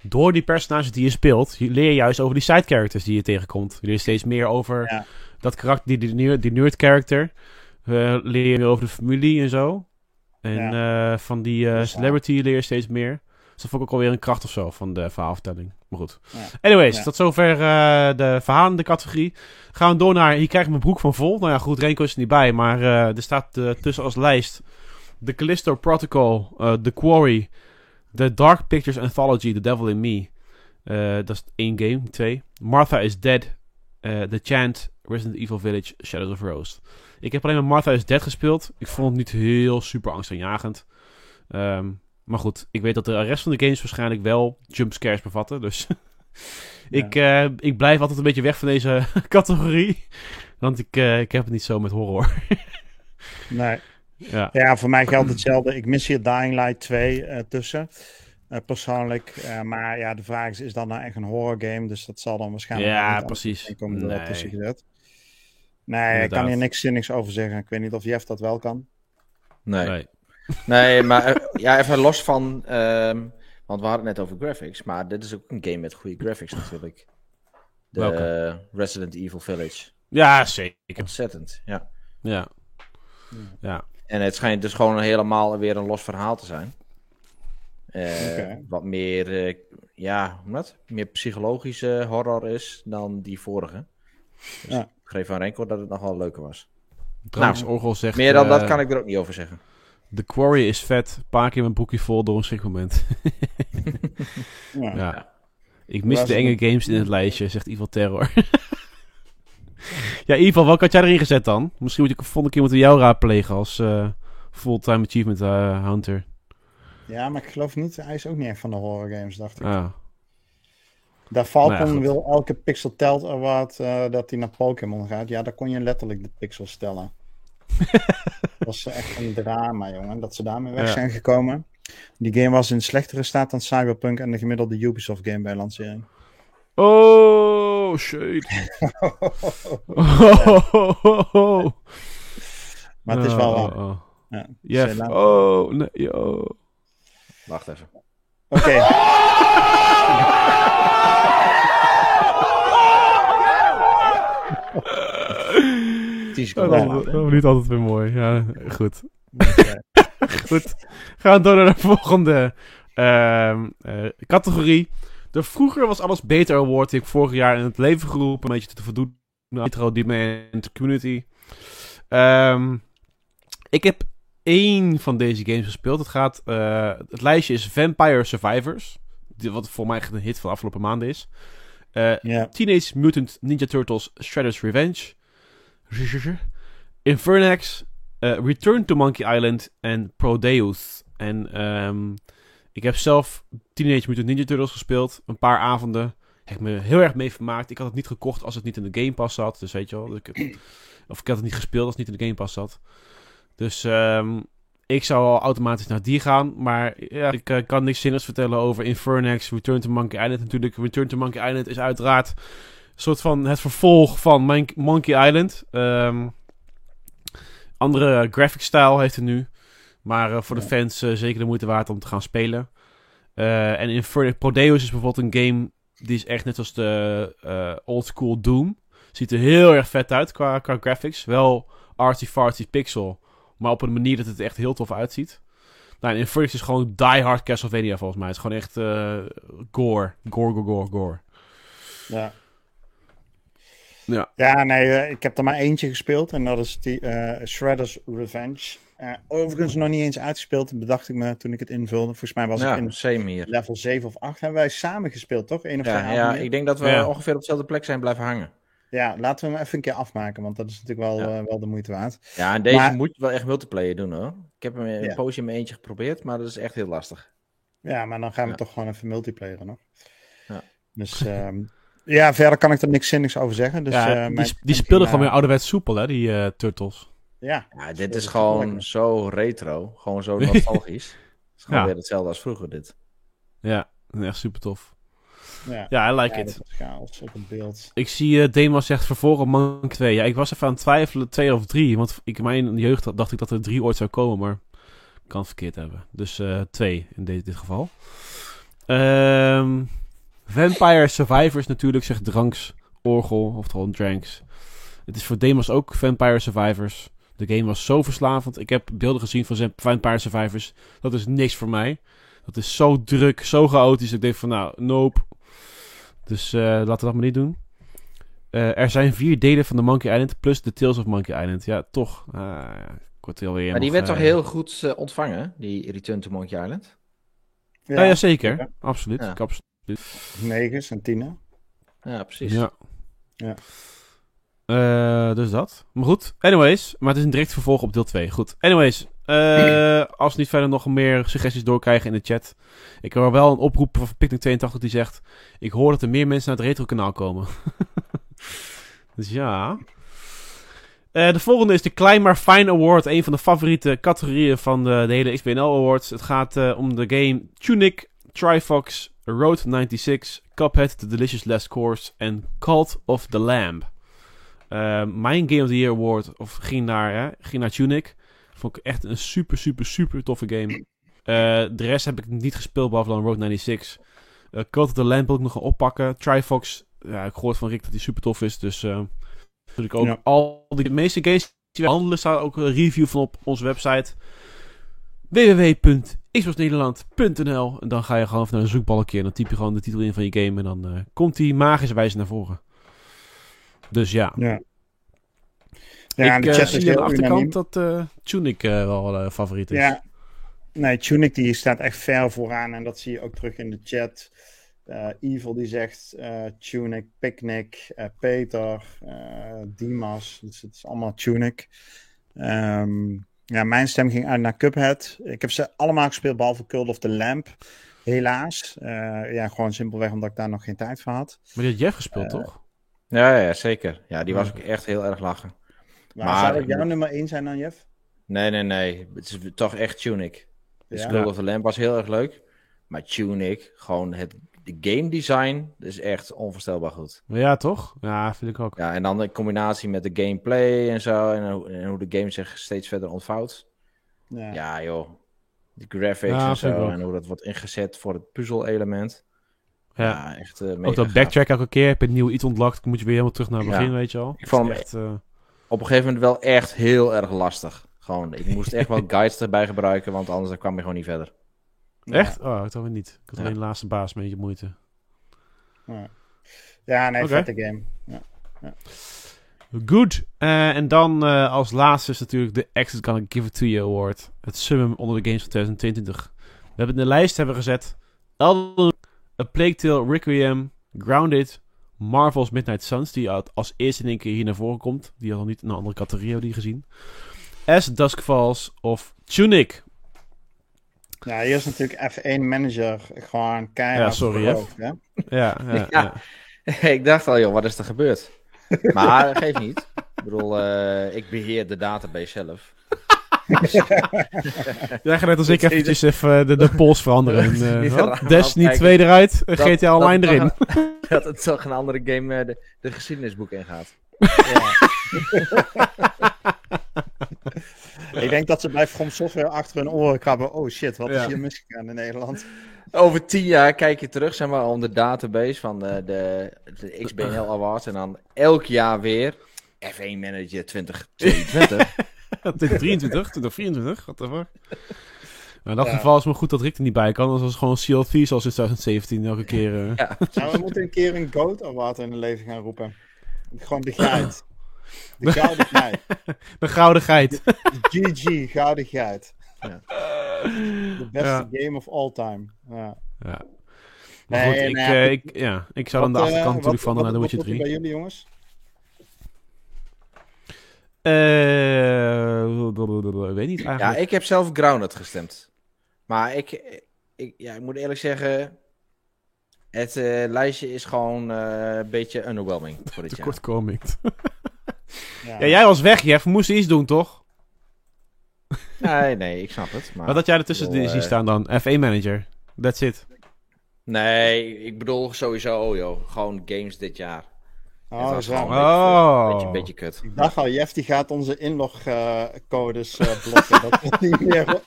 door die personages die je speelt, je leer je juist over die side characters die je tegenkomt. Je leert steeds meer over Ja. dat karakter, die, die, nerd- die nerd character. Eh, leer je meer over de familie en zo. En eh, van die eh, celebrity leer je steeds meer. Dus dat vond ik ook alweer een kracht of zo van de verhaalvertelling. Maar goed. Ja. Anyways, Ja. tot zover eh, de verhalende categorie. Gaan we door naar, hier krijg ik mijn broek van vol. Nou ja, goed, Renko is er niet bij, maar eh, er staat eh, tussen als lijst The Callisto Protocol, The Quarry, The Dark Pictures Anthology, The Devil in Me. Dat is één game, twee. Martha is Dead, The Chant, Resident Evil Village, Shadows of Rose. Ik heb alleen maar Martha is Dead gespeeld. Ik vond het niet heel super angstaanjagend. Ehm, maar goed, ik weet dat de rest van de games waarschijnlijk wel jumpscares bevatten. Dus [laughs] ik, eh, ik blijf altijd een beetje weg van deze [laughs] categorie. Want ik, eh, ik heb het niet zo met horror. [laughs] Nee. ja. Ja, voor mij geldt hetzelfde. Ik mis hier Dying Light 2 eh, tussen. eh, persoonlijk. Eh, maar ja, de vraag is: is dat nou echt een horror game? Dus dat zal dan waarschijnlijk. Ja, precies. komen er Nee. tussen gezet. Nee, ik kan hier niks zinnigs over zeggen. Ik weet niet of Jeff dat wel kan. Nee. Nee. Nee, maar ja, even los van. ehm, want we hadden het net over graphics. Maar dit is ook een game met goede graphics natuurlijk. De Welke? Resident Evil Village. ja, zeker. Ontzettend, ja. Ja. Ja. En het schijnt dus gewoon helemaal weer een los verhaal te zijn. Eh. Wat meer, eh, ja, hoe dat? Meer psychologische horror is dan die vorige. Dus Ja. ik schreef aan Renko dat het nog wel leuker was. Trouwens, Orgel zegt... Meer dan eh, dat kan ik er ook niet over zeggen. The Quarry is vet. Een paar keer mijn boekje vol door een schrikmoment. [laughs] Ja. ja. Ik mis Was de enge games in het lijstje, zegt Evil Terror. [laughs] ja, Evil, welke had jij erin gezet dan? Misschien moet ik een volgende keer moeten jou raadplegen als eh, fulltime achievement eh, hunter. Ja, maar ik geloof niet, hij is ook niet echt van de horror games, dacht ik. Ah. Daar Falcon Nou ja, wil elke Pixel Telt Award eh, dat hij naar Pokémon gaat. Ja, daar kon je letterlijk de pixels tellen. [laughs] dat was echt een drama, jongen, dat ze daarmee weg Ja. zijn gekomen. Die game was in slechtere staat dan Cyberpunk en de gemiddelde Ubisoft game bij lancering. Oh, shit. Oh, [laughs] Maar het is wel waar. Oh, oh. Ja, Jeff, Zeeland. oh, nee, oh. Wacht even. Oké. [laughs] Dat, dat niet altijd weer mooi. Ja, goed. [laughs] goed. Gaan we door naar de volgende ehm, eh, categorie. De vroeger was alles beter award die ik vorig jaar in het leven geroepen. Een beetje te voldoen aan Demand Community. Ehm, ik heb één van deze games gespeeld. Het, gaat, eh, het lijstje is Vampire Survivors. Wat voor mij echt een hit van de afgelopen maanden is. Eh, Ja, Teenage Mutant Ninja Turtles Shredder's Revenge. [laughs] Infernax. eh, Return to Monkey Island. En Prodeus. En ehm, ik heb zelf Teenage Mutant Ninja Turtles gespeeld. Een paar avonden. Heb me heel erg mee vermaakt. Ik had het niet gekocht als het niet in de Game Pass zat. Dus weet je wel. dus ik- [clears throat] of ik had het niet gespeeld als het niet in de Game Pass zat. Dus ehm, ik zou al automatisch naar die gaan. Maar ja, ik eh, kan niks zinnigs vertellen over Infernax, Return to Monkey Island. Natuurlijk, Return to Monkey Island is uiteraard soort van het vervolg van Mon- Monkey Island. Ehm, andere graphic style heeft het nu. Maar eh, voor de fans eh, zeker de moeite waard om te gaan spelen. Eh, en Infernax, Prodeus is bijvoorbeeld een game Die is echt net als de old school Doom. Ziet er heel erg vet uit qua, qua graphics. Wel artsy-fartsy pixel. Maar op een manier dat het echt heel tof uitziet. Nou, en Inferno is gewoon die hard Castlevania volgens mij. Het is gewoon echt gore. Gore, gore, gore, gore. Ja. Ja. Ja, nee, eh, ik heb er maar eentje gespeeld. En dat is die eh, Shredder's Revenge. Eh, overigens nog niet eens uitgespeeld, bedacht ik me toen ik het invulde. Volgens mij was ja, ik in level 7 of 8. Hebben wij samen gespeeld, toch? Eén of twee Ja, ja, ik denk dat we Ja. ongeveer op dezelfde plek zijn blijven hangen. Ja, laten we hem even een keer afmaken, want dat is natuurlijk wel, Ja. wel de moeite waard. Ja, en deze Maar- moet je wel echt multiplayer doen hoor. Ik heb hem een Ja. poosje in mijn eentje geprobeerd, maar dat is echt heel lastig. Ja, maar dan gaan we Ja. toch gewoon even multiplayeren nog. Ja. Dus ehm, ja, verder kan ik er niks zinnigs over zeggen. Dus, ja, eh, die, die speelden gewoon weer eh, ouderwets soepel, hè, die eh, Turtles. Ja, Ja, dit is gewoon lekker. zo retro. Gewoon zo [laughs] nostalgisch. Het is gewoon Ja. weer hetzelfde als vroeger dit. Ja, echt super tof. ja. Ja, I like Ja, it. chaos op het beeld. Ik zie uh, Demas zegt vervolgen Mank 2. Ja, ik was even aan het twijfelen, 2 of 3. Want ik, in mijn jeugd dacht ik dat er 3 ooit zou komen, maar ik kan het verkeerd hebben. Dus 2 in dit, dit geval. Ehm, Vampire Survivors natuurlijk, zegt Dranks Orgel, oftewel Dranks. Het is voor Demas ook Vampire Survivors. De game was zo verslavend. Ik heb beelden gezien van zijn Vampire Survivors. Dat is niks voor mij. Dat is zo druk, zo chaotisch. Ik denk van, nou, nope. Dus eh, laten we dat maar niet doen. Eh, er zijn vier delen van de Monkey Island plus de Tales of Monkey Island. Ja, toch. Ah, ja, ik word er alweer Maar die nog, werd toch eh, heel goed ontvangen, die Return to Monkey Island? Ja, ja, zeker. Ja. Absoluut. Ja. Ik absoluut. Negens en tienen. Ja, precies. Ja. Ja. Eh, dus dat. Maar goed, anyways. Maar het is een direct vervolg op deel 2. Goed. Anyways. eh, als we niet verder nog meer suggesties doorkrijgen in de chat. Ik hoor wel een oproep van Picnic82 die zegt... Ik hoor dat er meer mensen naar het retro-kanaal komen. [laughs] dus ja... Eh, de volgende is de Klein maar Fine Award. Een van de favoriete categorieën van de, de hele XBNL Awards. Het gaat eh, om de game Tunic, Trifox, Road 96, Cuphead, The Delicious Last Course en Cult of the Lamb. Eh, mijn Game of the Year Award of, ging, naar, hè, ging naar Tunic. Vond ik echt een super, super, super toffe game. Eh, de rest heb ik niet gespeeld, behalve dan Road 96. Eh Cult of the Lamb wil ik nog gaan oppakken. Trifox, ja, ik gehoord van Rick dat die super tof is. Dus natuurlijk ook Ja. al die meeste games die we handelen, staat ook een review van op onze website www.xboxnederland.nl En dan ga je gewoon even naar een zoekbalkje en dan typ je gewoon de titel in van je game en dan eh, komt die magischerwijze naar voren. Dus ja. Ja. Ja, ik de is zie aan de achterkant unaniem. dat eh Tunic wel favoriet is. Ja, nee, Tunic die staat echt ver vooraan en dat zie je ook terug in de chat. Eh, Evil die zegt Tunic, Picnic, Peter, Dimas, dus het is allemaal Tunic. Ehm, ja, mijn stem ging uit naar Cuphead. Ik heb ze allemaal gespeeld behalve Cult of the Lamp. Helaas. Eh, ja, gewoon simpelweg omdat ik daar nog geen tijd voor had. Maar die had Jeff gespeeld, Eh, toch? Ja, ja, zeker. Ja, die was ook echt heel erg lachen. Maar, Maar- zou het jouw nummer 1 zijn dan, Jeff? Nee, nee, nee. Het is toch echt Tunic. De Ja. Skull of the Lamb was heel erg leuk. Maar Tunic, gewoon het de game design, is echt onvoorstelbaar goed. Ja, toch? Ja, vind ik ook. Ja, en dan in combinatie met de gameplay en zo. En, hoe- en hoe de game zich steeds verder ontvouwt. Ja. Ja, joh. De graphics Ja, en ik zo. En hoe dat wordt ingezet voor het puzzel-element. Ja. Ja, echt eh mega ook dat backtrack elke keer. Heb je een nieuw iets ontlakt, dan moet je weer helemaal terug naar het Ja. begin, weet je wel. Ik vond Het hem echt, eh, Op een gegeven moment wel echt heel erg lastig. Gewoon, ik moest echt wel [laughs] guides erbij gebruiken, want anders dan kwam je gewoon niet verder. Echt? Oh, dat hadden we niet. Ik had Ja. alleen de laatste baas een beetje moeite. Ja, ja nee, Oké. vette game. Good. Eh, en dan eh, als laatste is natuurlijk de Exit Gonna Give It To You Award. Het summum onder de games van 2022. We hebben in de lijst hebben gezet Elden A Plague Tale, Requiem, Grounded, Marvel's Midnight Suns, die als eerste in één keer hier naar voren komt. Die had nog niet in een andere categorie die gezien. As Dusk Falls of Tunic. Ja, hier is natuurlijk F1 manager gewoon keihard. Ja, sorry, verhoogd, hè? Ja, ja, [laughs] Ja. ja. [laughs] ik dacht al, joh, wat is er gebeurd? Maar [laughs] geef niet. Ik bedoel, eh, ik beheer de database zelf. Jij gaat net als ik eventjes even de, de polls veranderen. En, eh, Niet eraan Destiny kijken. 2 eruit, eh, Dat- GTA Online dat- erin. Dat het toch een andere game eh, de, de geschiedenisboek ingaat. Ik denk dat ze bij From Software achter hun oren krabben. Oh shit, wat is hier misgegaan in Nederland? Over tien jaar kijk je terug, zeg maar, op de database van de, de, de XBNL Awards. En dan elk jaar weer F1 Manager 2022. 2023, 2024, what the fuck. Maar in dat Ja. geval is het maar goed dat Rick er niet bij kan. Anders was het gewoon CLV zoals in 2017 elke keer. eh. ja. Nou, we moeten een keer een Goat Award in het leven gaan roepen. Gewoon de geit. [laughs] De gouden geit. De gouden geit. De GG, gouden geit. Ja. De beste Ja. game of all time. Ja. Ja. Maar Nee, goed, ik, nou ja, eh, ik, ja, ik zou dan Wat, de eh, achterkant natuurlijk wat- van naar wat- The wat Witcher wordt 3. bij jullie jongens? Eh, ik weet niet ja, eigenlijk. ik heb zelf Grounded gestemd. Maar ik, ik, ja, ik moet eerlijk zeggen, het eh, lijstje is gewoon eh, een beetje underwhelming voor dit jaar. [laughs] Ja. Ja, jij was weg, Jeff. We moesten iets doen, toch? Nee, nee, ik snap het. Maar, Wat had jij ertussen zien eh, staan dan? F1 Manager. That's it. Nee, ik bedoel sowieso, joh. Gewoon games dit jaar. Oh, was zo. gewoon Oh. een beetje, beetje, beetje kut. Ik dacht al, Jeff die gaat onze inlogcodes eh blokken. dat niet meer [laughs]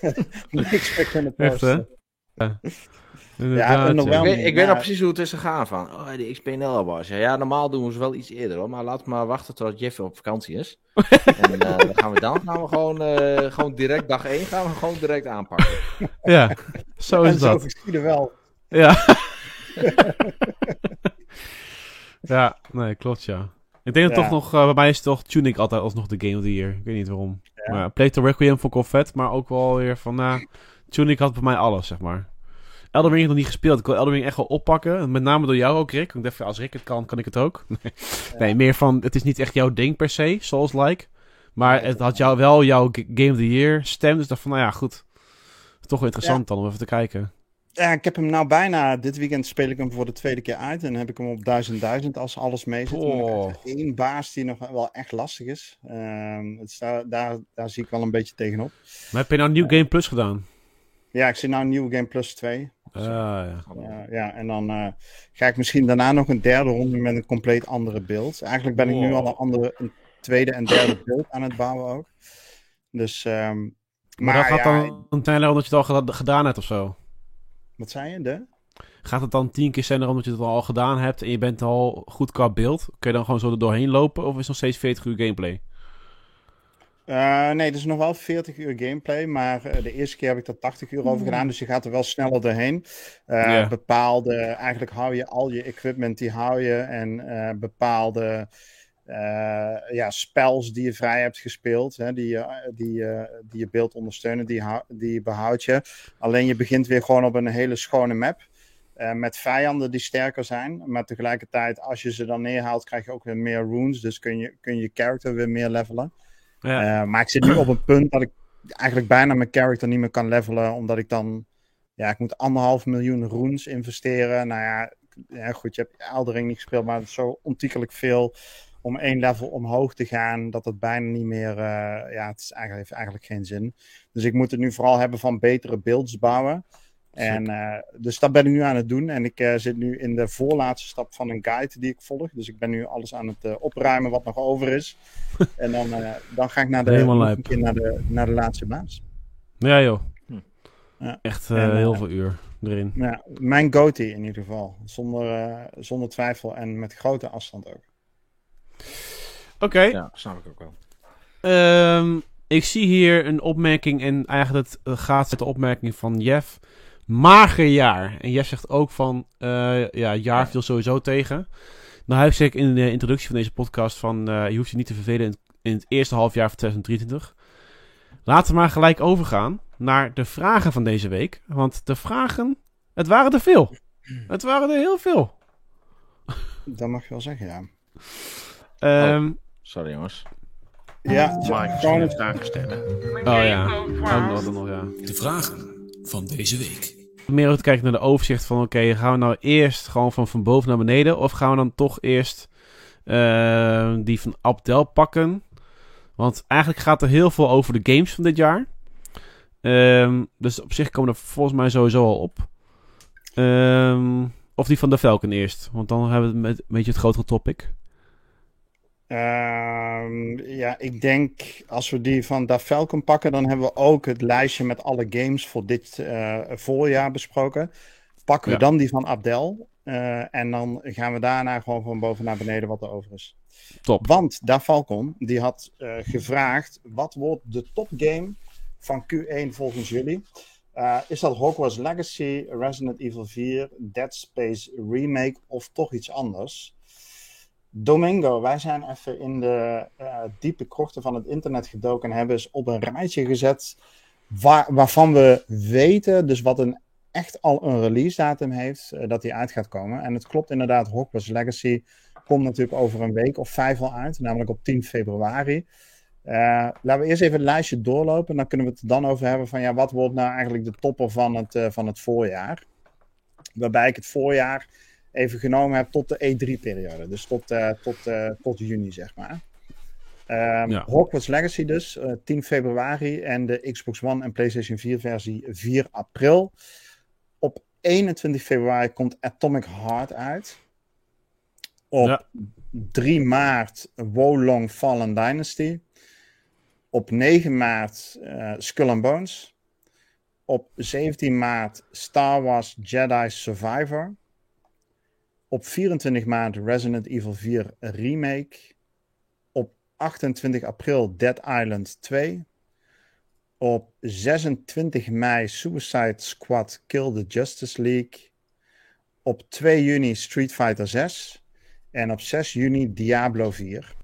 [laughs] niks meer kunnen posten. Ja. Ik weet, ik weet nog precies hoe het is gegaan van, oh, de XPNL was. Ja, normaal doen we ze wel iets eerder hoor, maar laten we maar wachten tot Jeff op vakantie is. [laughs] en eh, dan gaan we dan gaan we gewoon, eh, gewoon direct dag 1 gaan we gewoon direct aanpakken. Ja, [laughs] zo is en zo dat. geschieden wel. Ja. [laughs] ja, nee, klopt ja. Ik denk dat Ja. toch nog, eh, bij mij is toch Tunic altijd alsnog de Game of the Year. Ik weet niet waarom. Ja. Maar Play to Requiem vond ik wel vet, maar ook wel weer van, nou, Tunic had bij mij alles, zeg maar. Elden Ring nog niet gespeeld. Ik wil Elden Ring echt wel oppakken. Met name door jou ook, Rick. Ik dacht, als Rick het kan, kan ik het ook. [laughs] Nee, nee meer van, het is niet echt jouw ding per se, Souls-like. Maar Nee, het had jou wel jouw Game of the Year stem. Dus dacht van, nou ja, goed. Toch wel interessant dan om even te kijken. Ja, ik heb hem nou bijna. Dit weekend speel ik hem voor de tweede keer uit. En dan heb ik hem op 1000 1000 als alles mee zit. Oh. Één baas die nog wel echt lastig is. Ehm, het is daar, daar, daar zie ik wel een beetje tegenop. Maar heb je nou New Game Plus gedaan? Ja, ik zie nou Nieuw Game Plus 2. Ah, ja. Ja, ja, en dan eh, ga ik misschien daarna nog een derde ronde met een compleet andere beeld. Eigenlijk ben ik nu al een, andere, een tweede en derde beeld aan het bouwen ook. Dus, ehm, Maar, maar dan gaat ja, dan een sneller omdat je het al geda- gedaan hebt of zo. wat zei je? De? Gaat het dan tien keer sneller omdat je het al gedaan hebt en je bent al goed qua beeld? Kun je dan gewoon zo er doorheen lopen of is het nog steeds 40 uur gameplay? Eh, nee, het is nog wel 40 uur gameplay, maar eh, de eerste keer heb ik er 80 uur over gedaan, dus je gaat er wel sneller doorheen. Eh, Ja. Bepaalde, eigenlijk hou je al je equipment, die hou je, en eh, bepaalde eh, ja, spells die je vrij hebt gespeeld, hè, die, je, die, eh, die je beeld ondersteunen, die, die behoud je. Alleen je begint weer gewoon op een hele schone map. eh, met vijanden die sterker zijn. Maar tegelijkertijd, als je ze dan neerhaalt, krijg je ook weer meer runes. Dus kun je kun je character weer meer levelen. Eh, maar ik zit nu op een punt dat ik eigenlijk bijna mijn character niet meer kan levelen. Omdat ik dan... Ja, ik moet anderhalf miljoen runes investeren. Nou ja, goed, je hebt Eldering niet gespeeld. Maar het is zo ontiegelijk veel om één level omhoog te gaan. Dat het bijna niet meer... eh, ja, het is eigenlijk, heeft eigenlijk geen zin. Dus ik moet het nu vooral hebben van betere builds bouwen. En, eh, dus dat ben ik nu aan het doen. En ik eh, zit nu in de voorlaatste stap van een guide die ik volg. Dus ik ben nu alles aan het eh, opruimen wat nog over is. [laughs] en dan, eh, dan ga ik naar de, een keer naar de, naar de laatste baas. Ja joh. Hm. Ja. Echt eh, En, heel veel uur erin. Ja, mijn goatee in ieder geval. Zonder, eh, zonder twijfel en met grote afstand ook. Oké. Ja, snap ik ook wel. Ehm, ik zie hier een opmerking en eigenlijk het gaat met de opmerking van Jeff. Mager jaar. En Jeff zegt ook van, eh, ja, jaar viel sowieso tegen. Nou heb ik zeg in de introductie van deze podcast van, eh, je hoeft je niet te vervelen in, het- in het eerste halfjaar van 2023. Laten we maar gelijk overgaan naar de vragen van deze week. Want de vragen, het waren er veel. Het waren er heel veel. Dat mag je wel zeggen, ja. Ehm, Sorry jongens. Ja, ik een het- vraag stellen? oh ja, nog, dat nog, ja. De vragen van deze week. Meer om te kijken naar de overzicht van... oké, gaan we nou eerst gewoon van, van boven naar beneden... of gaan we dan toch eerst eh, die van Abdel pakken? Want eigenlijk gaat er heel veel over de games van dit jaar. Ehm, dus op zich komen er volgens mij sowieso al op. Ehm, of die van de Falcon eerst. Want dan hebben we het een beetje het grotere topic. Ehm, ja, ik denk als we die van Da Falcon pakken, dan hebben we ook het lijstje met alle games voor dit eh, voorjaar besproken. Pakken we Ja. dan die van Abdel. eh, en dan gaan we daarna gewoon van boven naar beneden wat er over is. Top. Want Da Falcon, die had eh, gevraagd, wat wordt de topgame van Q1 volgens jullie? Is dat Hogwarts Legacy, Resident Evil 4, Dead Space Remake of toch iets anders? Domingo, wij zijn even in de eh, diepe krochten van het internet gedoken en hebben eens op een rijtje gezet waar, waarvan we weten, dus wat een, echt al een release datum heeft, eh, dat die uit gaat komen. En het klopt inderdaad, Hogwarts Legacy komt natuurlijk over een week of vijf al uit, namelijk op 10 februari. Eh, laten we eerst even het lijstje doorlopen. Dan kunnen we het dan over hebben van ja, wat wordt nou eigenlijk de topper van het, van het voorjaar. Waarbij ik het voorjaar even genomen heb tot de E3-periode. Dus tot, eh, tot, eh, tot juni, zeg maar. Ja. Hogwarts Legacy dus, eh, 10 februari. En de Xbox One en PlayStation 4 versie 4 april. Op 21 februari komt Atomic Heart uit. Op Ja. 3 maart Wolong Fallen Dynasty. Op 9 maart eh, Skull and Bones. Op 17 maart Star Wars Jedi Survivor. Op 24 maart Resident Evil 4 Remake. Op 28 april Dead Island 2. Op 26 mei Suicide Squad Kill the Justice League. Op 2 juni Street Fighter 6. En op 6 juni Diablo 4.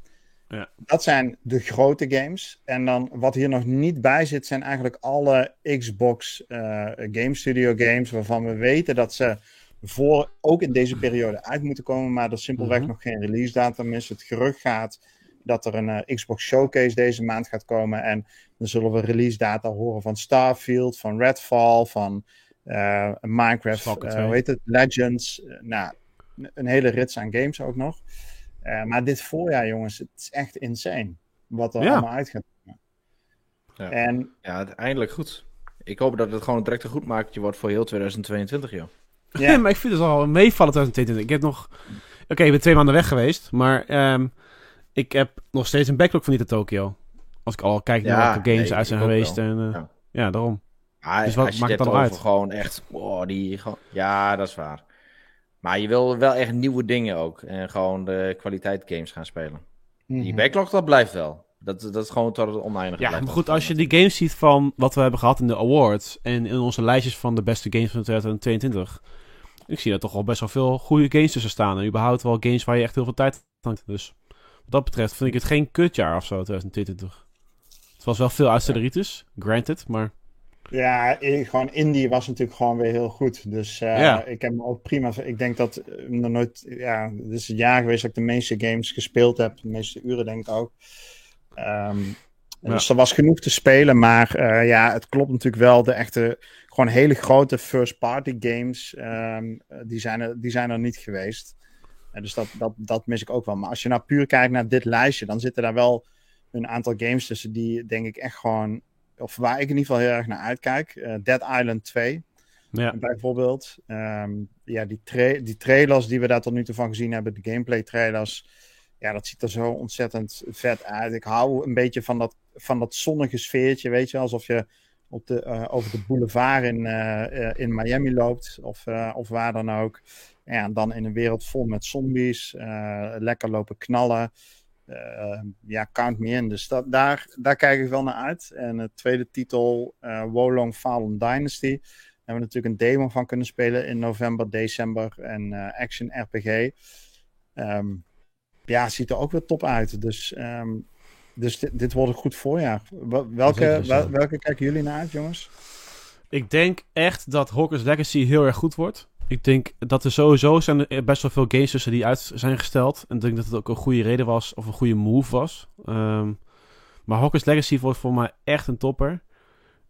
Ja. Dat zijn de grote games. En dan wat hier nog niet bij zit, zijn eigenlijk alle Xbox eh, Game Studio games. Waarvan we weten dat ze voor ook in deze periode uit moeten komen. Maar er simpelweg Mhm. nog geen release datum is. Het gerucht gaat dat er een eh, Xbox Showcase deze maand gaat komen. En dan zullen we release data horen van Starfield, van Redfall, van eh, Minecraft, eh, 2. hoe heet het, Legends. Nou, een hele rits aan games ook nog. Eh, maar dit voorjaar, jongens, het is echt insane. Wat er Ja. allemaal uit gaat komen. Ja. En Ja, uiteindelijk goed. Ik hoop dat het gewoon direct een goed maakje wordt voor heel 2022, joh. [laughs] ja, maar ik vind het al meevallen 2022. Ik heb nog... Oké, ik ben twee maanden weg geweest, maar ehm, ik heb nog steeds een backlog van Nita Tokyo. Als ik al kijk naar Ja, welke games nee, uit zijn geweest. wel. En, eh, Ja. ja. daarom. Ah, Dus wat maakt het dan uit? gewoon echt, wow, die gewoon... Ja, dat is waar. Maar je wil wel echt nieuwe dingen ook. En gewoon de kwaliteit games gaan spelen. Die mhm. backlog, dat blijft wel. Dat, dat is gewoon tot het oneindige. Ja, maar goed, als je die games ziet van wat we hebben gehad in de awards en in onze lijstjes van de beste games van 2022, ik zie daar toch wel best wel veel goede games tussen staan. En überhaupt wel games waar je echt heel veel tijd aan hebt. Dus wat dat betreft vind ik het geen kutjaar of zo, 2022. Het was wel veel uitstelleritis, granted, maar Ja, gewoon indie was natuurlijk gewoon weer heel goed. Dus eh, Ja. ik heb me ook prima. Ik denk dat eh, nog nooit. Ja, dit is het jaar geweest dat ik de meeste games gespeeld heb. De meeste uren, denk ik ook. Ja. Dus er was genoeg te spelen. Maar eh, ja, het klopt natuurlijk wel. De echte. Gewoon hele grote first-party games. ehm, eh, die, zijn er, die zijn er niet geweest. En dus dat, dat, dat mis ik ook wel. Maar als je nou puur kijkt naar dit lijstje. dan zitten daar wel een aantal games tussen. die denk ik echt gewoon of waar ik in ieder geval heel erg naar uitkijk. eh, Dead Island 2 ja. bijvoorbeeld. Ehm, ja, die, tra- die trailers die we daar tot nu toe van gezien hebben, de gameplay trailers. Ja, dat ziet er zo ontzettend vet uit. Ik hou een beetje van dat, van dat zonnige sfeertje, weet je. Alsof je op de, eh, over de boulevard in, eh, eh, in Miami loopt. Of, of waar dan ook. Ja, dan in een wereld vol met zombies. lekker lopen knallen. Ja, count me in. Dus dat, daar, daar kijk ik wel naar uit. En de tweede titel, Wolong Fallen Dynasty. Daar hebben we natuurlijk een demo van kunnen spelen in november, december. En Action RPG. Ehm, ja, ziet er ook weer top uit. Dus, ehm, dus dit, dit wordt een goed voorjaar. Wel- Welke, wel- welke kijken jullie naar uit, jongens? Ik denk echt dat Hogwarts Legacy heel erg goed wordt. Ik denk dat er sowieso zijn er best wel veel games tussen die uit zijn gesteld. En ik denk dat het ook een goede reden was, of een goede move was. Ehm, maar Hogwarts Legacy wordt voor mij echt een topper.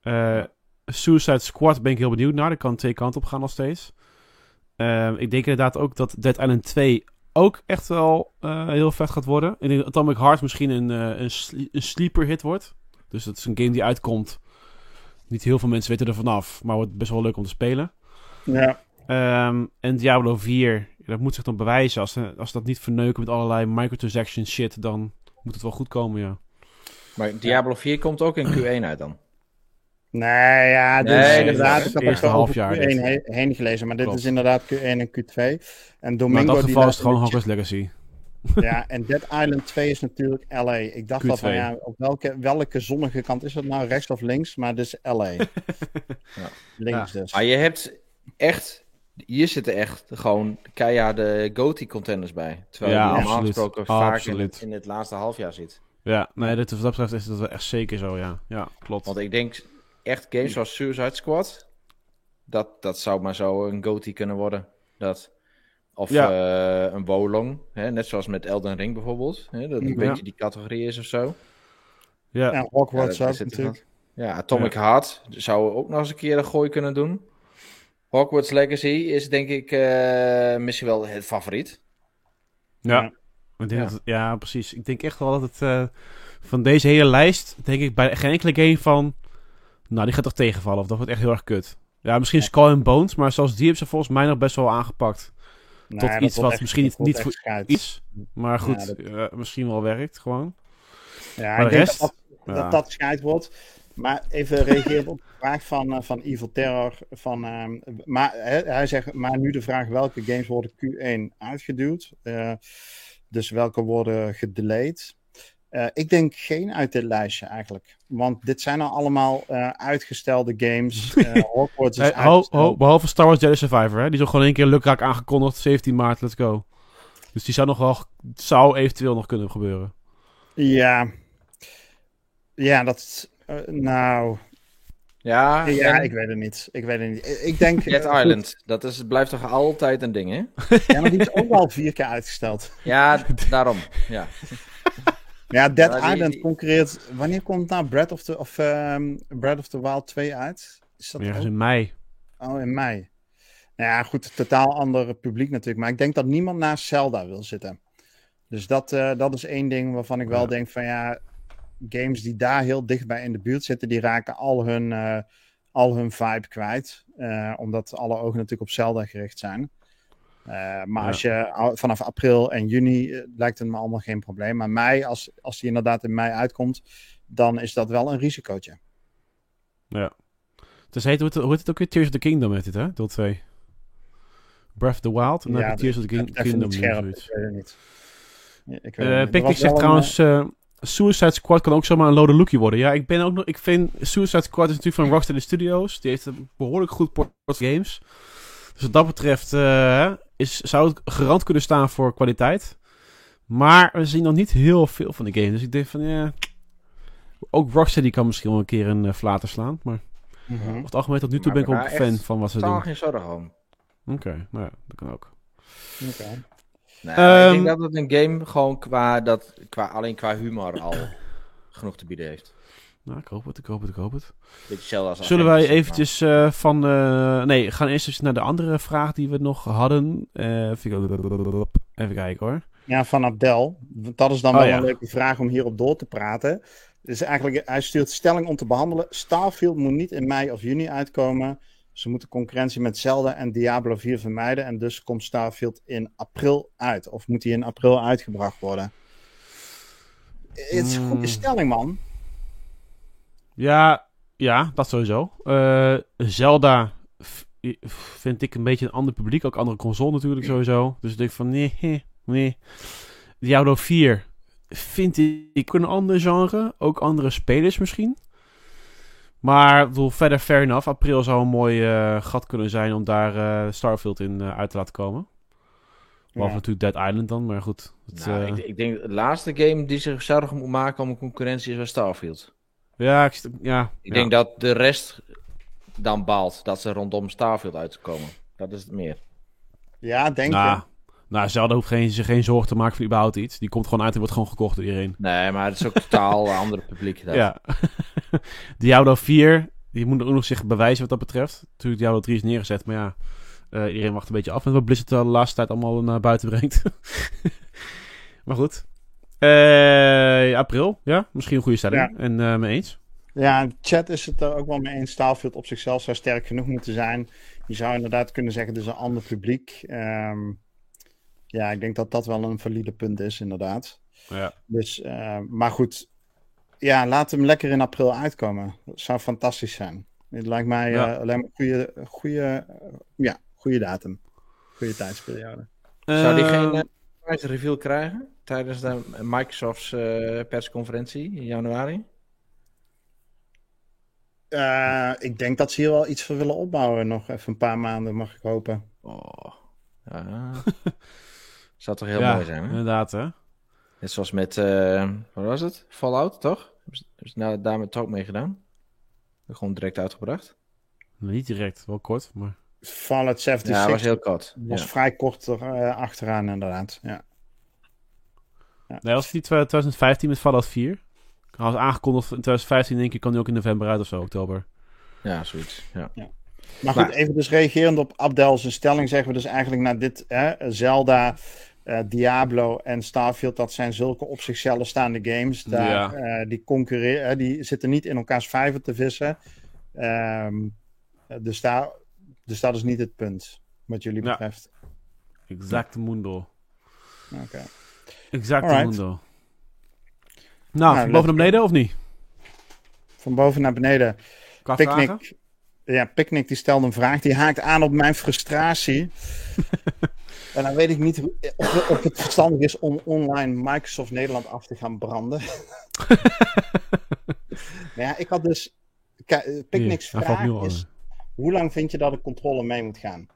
Eh, Suicide Squad ben ik heel benieuwd naar. Dat kan twee kanten op gaan nog steeds. Ehm, ik denk inderdaad ook dat Dead Island 2 ook echt wel eh, heel vet gaat worden. Ik denk dat Atomic Heart misschien een, eh, een, sle- een sleeper hit wordt. Dus dat is een game die uitkomt. Niet heel veel mensen weten er vanaf, maar wordt best wel leuk om te spelen. Ja, Ehm, en Diablo 4, dat moet zich dan bewijzen. Als, ze- als dat niet verneuken met allerlei microtransaction shit, dan moet het wel goed komen, ja. Maar Diablo 4 komt ook in Q1 uit dan. Nee, ja, dit Nee, is dat inderdaad. Ik heb er over halfjaar Q1 dit. he- heen gelezen, maar dit Klopt. is inderdaad Q1 en Q2. En Maar in Domingo dat die geval laat is het gewoon Hogwarts Legacy. [laughs] Ja, en Dead Island 2 is natuurlijk LA. Ik dacht Q2. al van ja, op welke, welke zonnige kant is dat nou? Rechts of links? Maar dit is LA. [laughs] Links dus. Maar je hebt echt... Hier zitten echt gewoon keiharde GOTY contenders bij. Terwijl Ja, je die normaal gesproken vaak in, het- in het laatste halfjaar zit. Ja, nee, dit, wat dat betreft is dat wel echt zeker zo, ja. Ja, klopt. Want ik denk echt games zoals Suicide Squad... Dat, dat zou maar zo een GOTY kunnen worden. Dat... Of Ja. eh, een Wolong, hè? net zoals met Elden Ring bijvoorbeeld. Hè? Dat een Ja. beetje die categorie is of zo. ja, En Hogwarts Ja, natuurlijk. Ja, Atomic Heart zou ook nog eens een keer een gooi kunnen doen. Hogwarts Legacy is denk ik eh, misschien wel het favoriet. ja. Ja. Ik denk Ja. dat het- ja, precies. Ik denk echt wel dat het eh, van deze hele lijst, denk ik bij geen enkele game van, nou, die gaat toch tegenvallen. Of dat wordt echt heel erg kut. Ja, misschien Skull and Bones, maar zelfs die hebben ze volgens mij nog best wel aangepakt. Tot dat iets wat echt- misschien niet- niet voor. Iets. Maar goed, Ja, eh, misschien wel werkt gewoon. Ja, Maar ik de denk rest? dat dat, Ja. dat, dat scheid wordt. Maar even reageren op de vraag van, eh, van Evil Terror. Van, ehm, maar hij zegt, maar nu de vraag welke games worden Q1 uitgeduwd? Eh, dus welke worden gedelayed? Eh, ik denk geen uit dit lijstje eigenlijk. Want dit zijn al allemaal eh, uitgestelde games. [laughs] Eh Hogwarts is Eh, ho, uitgesteld. ho, behalve Star Wars Jedi Survivor, hè? die is ook gewoon één keer lukraak aangekondigd. 17 maart, let's go. Dus die zou nog wel, zou eventueel nog kunnen gebeuren. Ja. Ja, dat... nou... Ja, Ja, en ik weet het niet. Ik weet het niet. Ik- denk... Dead goed. Island, dat is, blijft toch altijd een ding, hè? Ja, maar die is ook al vier keer uitgesteld. Ja, [laughs] daarom. Ja. Ja, Dead Ja, die- Island die- concurreert... Wanneer komt nou Breath of the, of, ehm, Breath of the Wild 2 uit? Is dat Ergens ook? in mei. Oh, in mei. Nou ja, goed, totaal ander publiek natuurlijk. Maar ik denk dat niemand naast Zelda wil zitten. Dus dat, eh, dat is één ding waarvan ik wel Ja. denk van ja... Games die daar heel dichtbij in de buurt zitten, die raken al hun, eh, al hun vibe kwijt. Eh, omdat alle ogen natuurlijk op Zelda gericht zijn. Eh, maar Ja. als je vanaf april en juni eh, lijkt het me allemaal geen probleem. Maar mei, als, als die inderdaad in mei uitkomt, dan is dat wel een risicootje. Dus heet, hoe, heet het, hoe heet het ook weer? Tears of the Kingdom heet het, hè? Deel 2. Breath of the Wild. En dan heb je Tears of the King- Kingdom. scherp, ik weet het niet. Ja, Ik weet niet. Was zegt trouwens, Suicide Squad kan ook zomaar een lode lookie worden. Ja, ik ben ook nog, ik vind Suicide Squad is natuurlijk van Rocksteady Studios. Die heeft een behoorlijk goed port games. Dus wat dat betreft is, zou het garant kunnen staan voor kwaliteit. Maar we zien nog niet heel veel van de game. Dus ik denk van, ja... Ook Rocksteady kan misschien wel een keer een uh, flater slaan. Maar Mhm. over het algemeen tot nu toe Maar ben ik ook fan van wat ze doen. geen zorgen om. Oké, nou ja, dat kan ook. Oké. Nee, Ehm, ik denk dat het een game gewoon qua, dat, qua, alleen qua humor al [clears throat] genoeg te bieden heeft. Nou, ik hoop het, ik hoop het, ik hoop het. Als Zullen wij eventjes eh, van... eh, nee, we gaan eerst even naar de andere vraag die we nog hadden. Eh, even, kijken hoor. Ja, van Abdel. Dat is dan Oh, wel ja. een leuke vraag om hierop door te praten. Dus eigenlijk, hij stuurt stelling om te behandelen. Starfield moet niet in mei of juni uitkomen. Ze moeten concurrentie met Zelda en Diablo 4 vermijden. En dus komt Starfield in april uit. Of moet die in april uitgebracht worden? Het is een goede Hmm. stelling, man. Ja, ja, dat sowieso. Eh, Zelda vind ik een beetje een ander publiek. Ook andere console natuurlijk sowieso. Dus ik denk van nee, nee. Diablo 4 vind ik een ander genre. Ook andere spelers misschien. Maar ik bedoel, verder fair enough. April zou een mooi eh, gat kunnen zijn om daar eh, Starfield in uit te laten komen. Behalve Ja. natuurlijk Dead Island dan, maar goed. Het, Nou, ik, ik denk de laatste game die zich zorgen moet maken om een concurrentie is wel Starfield. Ja, ik, ja, Ik ja. denk dat de rest dan baalt dat ze rondom Starfield uitkomen. Dat is het meer. Ja, denk Nou, je? nou, Zelda hoeft geen, zich geen zorgen te maken voor überhaupt iets. Die komt gewoon uit en wordt gewoon gekocht door iedereen. Nee, maar het is ook totaal [laughs] een andere publiek. Dat. Ja. [laughs] Diablo 4, die moet ook nog zich bewijzen wat dat betreft. Natuurlijk, Diablo 3 is neergezet, maar ja. eh, iedereen wacht een beetje af met wat Blizzard de laatste tijd allemaal naar buiten brengt. [laughs] maar goed. Eh, april, ja, misschien een goede stelling. Ja. En eh mee eens. Ja, chat is het er ook wel mee eens. Starfield op zichzelf zou sterk genoeg moeten zijn. Je zou inderdaad kunnen zeggen, het is een ander publiek. Ehm, Ja, ik denk dat dat wel een valide punt is, inderdaad. Ja. Dus, eh, maar goed, ja, laat hem lekker in april uitkomen. Dat zou fantastisch zijn. Het lijkt mij Ja. eh, alleen maar een goede, goede, ja, goede datum. Goede tijdsperiode. Zou die geen Ehm, eh, reveal krijgen tijdens de Microsoft's eh, persconferentie in januari? Eh, ik denk dat ze hier wel iets voor willen opbouwen. Nog even een paar maanden, mag ik hopen. Oh. Ja. [laughs] Zou toch heel ja, mooi zijn, hè? inderdaad, hè? Net zoals met, eh, wat was het? Fallout, toch? Hebben ze, hebben ze nou daar met ook mee gedaan? Gewoon direct uitgebracht. Niet direct, wel kort, maar... Fallout 76 Ja, was, was heel kort. Ja. vrij kort er, eh, achteraan, inderdaad. Ja. Nee, was het niet 2015 met Fallout 4? Hij was aangekondigd in 2015, denk ik, kan die ook in november uit of zo, oktober. ja, zoiets. Ja. Maar goed, Maar- even dus reagerend op Abdel zijn stelling, zeggen we dus eigenlijk naar dit, hè, Zelda, eh, Diablo en Starfield, dat zijn zulke op zichzelf staande games. Daar, Ja. eh, die concurreren, hè, die zitten niet in elkaars vijver te vissen. Ehm, eh, dus, daar, dus dat is niet het punt, wat jullie Ja. betreft. Exacte mundo. Oké. Mundo. Nou, Nou, van boven naar beneden of niet? Van boven naar beneden. Qua vragen? Picnic, ja, Picnic die stelde een vraag. Die haakt aan op mijn frustratie. [laughs] en dan weet ik niet of, of het verstandig is om online Microsoft Nederland af te gaan branden. [laughs] maar ja, ik had dus... Picnic's vraag is... Hoe lang vind je dat de controle mee moet gaan?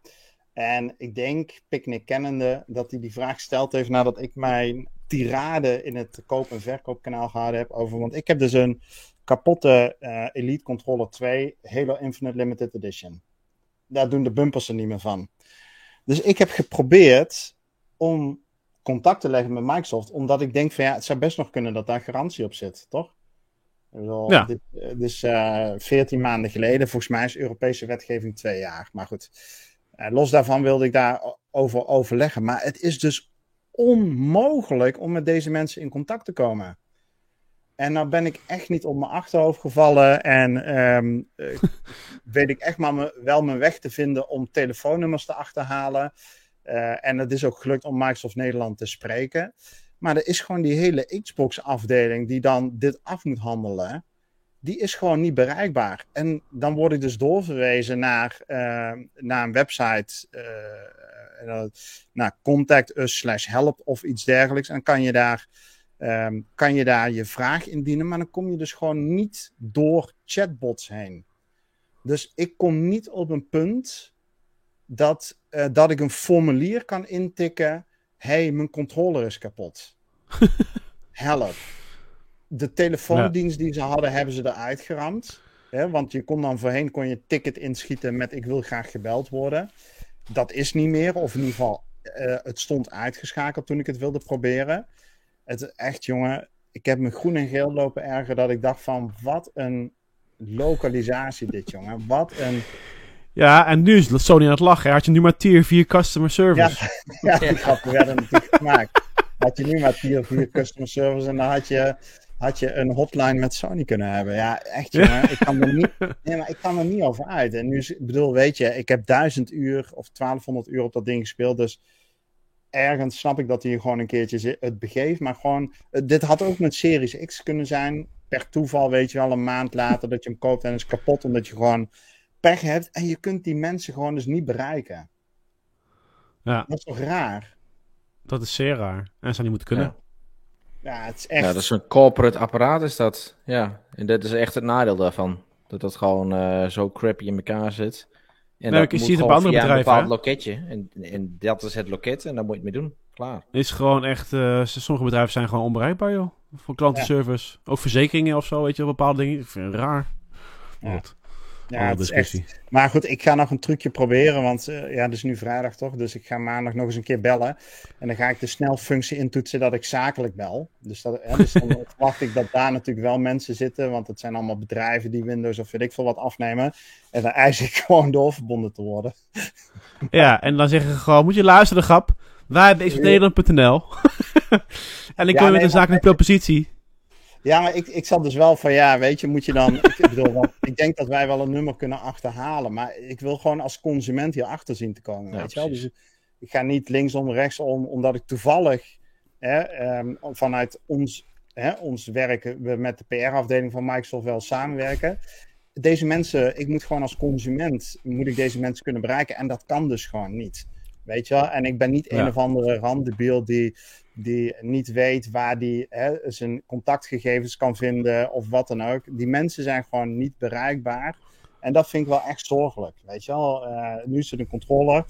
En ik denk, Picnic kennende, dat hij die vraag gesteld heeft nadat ik mijn tirade in het koop- en verkoopkanaal gehouden heb over... Want ik heb dus een kapotte eh, Elite Controller 2 Halo Infinite Limited Edition. Daar doen de bumpers er niet meer van. Dus ik heb geprobeerd om contact te leggen met Microsoft, omdat ik denk van ja, het zou best nog kunnen dat daar garantie op zit, toch? Bedoel, Ja. Dit, eh, dit is eh 14 maanden geleden. Volgens mij is Europese wetgeving twee jaar. Maar goed, eh, los daarvan wilde ik daarover overleggen. Maar het is dus onmogelijk om met deze mensen in contact te komen. En nou ben ik echt niet op mijn achterhoofd gevallen. En ehm, eh, [laughs] weet ik echt maar me- wel mijn weg te vinden om telefoonnummers te achterhalen. Eh, en het is ook gelukt om Microsoft Nederland te spreken. Maar er is gewoon die hele Xbox-afdeling die dan dit af moet handelen. Die is gewoon niet bereikbaar. En dan word ik dus doorverwezen naar, eh, naar een website. eh, naar contact us slash help of iets dergelijks. En kan je daar ehm, kan je daar je vraag indienen, maar dan kom je dus gewoon niet door chatbots heen. Dus ik kom niet op een punt dat, eh, dat ik een formulier kan intikken. hey, mijn controller is kapot. [laughs] Help. De telefoondienst die ze hadden, hebben ze eruit geramd. Hè, want je kon dan voorheen kon je ticket inschieten met ik wil graag gebeld worden. Dat is niet meer, of in ieder geval, eh, het stond uitgeschakeld toen ik het wilde proberen. Het is echt, jongen, ik heb me groen en geel lopen erger dat ik dacht van, wat een localisatie dit, jongen. Wat een... Ja, en nu is Sony aan het lachen. Had je nu maar tier 4 customer service. Ja, [laughs] die grappen werden natuurlijk gemaakt. Had je nu maar tier 4 customer service en dan had je, had je een hotline met Sony kunnen hebben. Ja, echt jongen, ik kan er niet, [laughs] nee, maar ik kan er niet over uit. En nu, ik bedoel, weet je, ik heb 1000 uur of 1200 uur op dat ding gespeeld, dus ergens snap ik dat hij gewoon een keertje het begeeft. Maar gewoon, eh, dit had ook met Series X kunnen zijn. Per toeval weet je wel, een maand later dat je hem koopt en is kapot omdat je gewoon pech hebt. En je kunt die mensen gewoon dus niet bereiken. Ja, Dat is toch raar? dat is zeer raar. En zou niet moeten kunnen. Ja. Ja, het is echt. Ja, dat is een corporate apparaat is dat. Ja, en dat is echt het nadeel daarvan. Dat dat gewoon eh, zo crappy in elkaar zit. En Nee, dat ik moet zie het op andere via een bedrijven, bepaald loketje. En, en dat is het loket en daar moet je het mee doen. Klaar. Is gewoon echt... eh, sommige bedrijven zijn gewoon onbereikbaar, joh. Voor klantenservice. Ook verzekeringen of zo, weet je, bepaalde dingen. Ik vind het raar. Ja. Goed. Ja, echt. discussie. Maar goed, ik ga nog een trucje proberen. Want eh, ja, het is nu vrijdag toch? Dus ik ga maandag nog eens een keer bellen. En dan ga ik de snelfunctie intoetsen dat ik zakelijk bel. Dus, dat, hè, dus dan [laughs] verwacht ik dat daar natuurlijk wel mensen zitten. Want het zijn allemaal bedrijven die Windows of weet ik veel wat afnemen. En dan eis ik [laughs] gewoon doorverbonden te worden. [laughs] Ja, en dan zeggen ze gewoon, moet je luisteren, grap. Wij hebben xnederland.nl. en ik Ja, kom met een zakelijke propositie. Ja, maar ik, ik zat dus wel van ja, weet je, moet je dan. [laughs] Ik, bedoel, want ik denk dat wij wel een nummer kunnen achterhalen. Maar ik wil gewoon als consument hier achter zien te komen. Ja, weet je wel? Dus ik ga niet linksom, rechtsom, omdat ik toevallig hè, ehm, vanuit ons, hè, ons werk, we met de PR-afdeling van Microsoft wel samenwerken. Deze mensen, ik moet gewoon als consument, moet ik deze mensen kunnen bereiken. En dat kan dus gewoon niet. Weet je wel? En ik ben niet Ja. een of andere randebiel die, die niet weet waar die hè, zijn contactgegevens kan vinden of wat dan ook. Die mensen zijn gewoon niet bereikbaar. En dat vind ik wel echt zorgelijk. Weet je wel? Eh, nu is er een controller.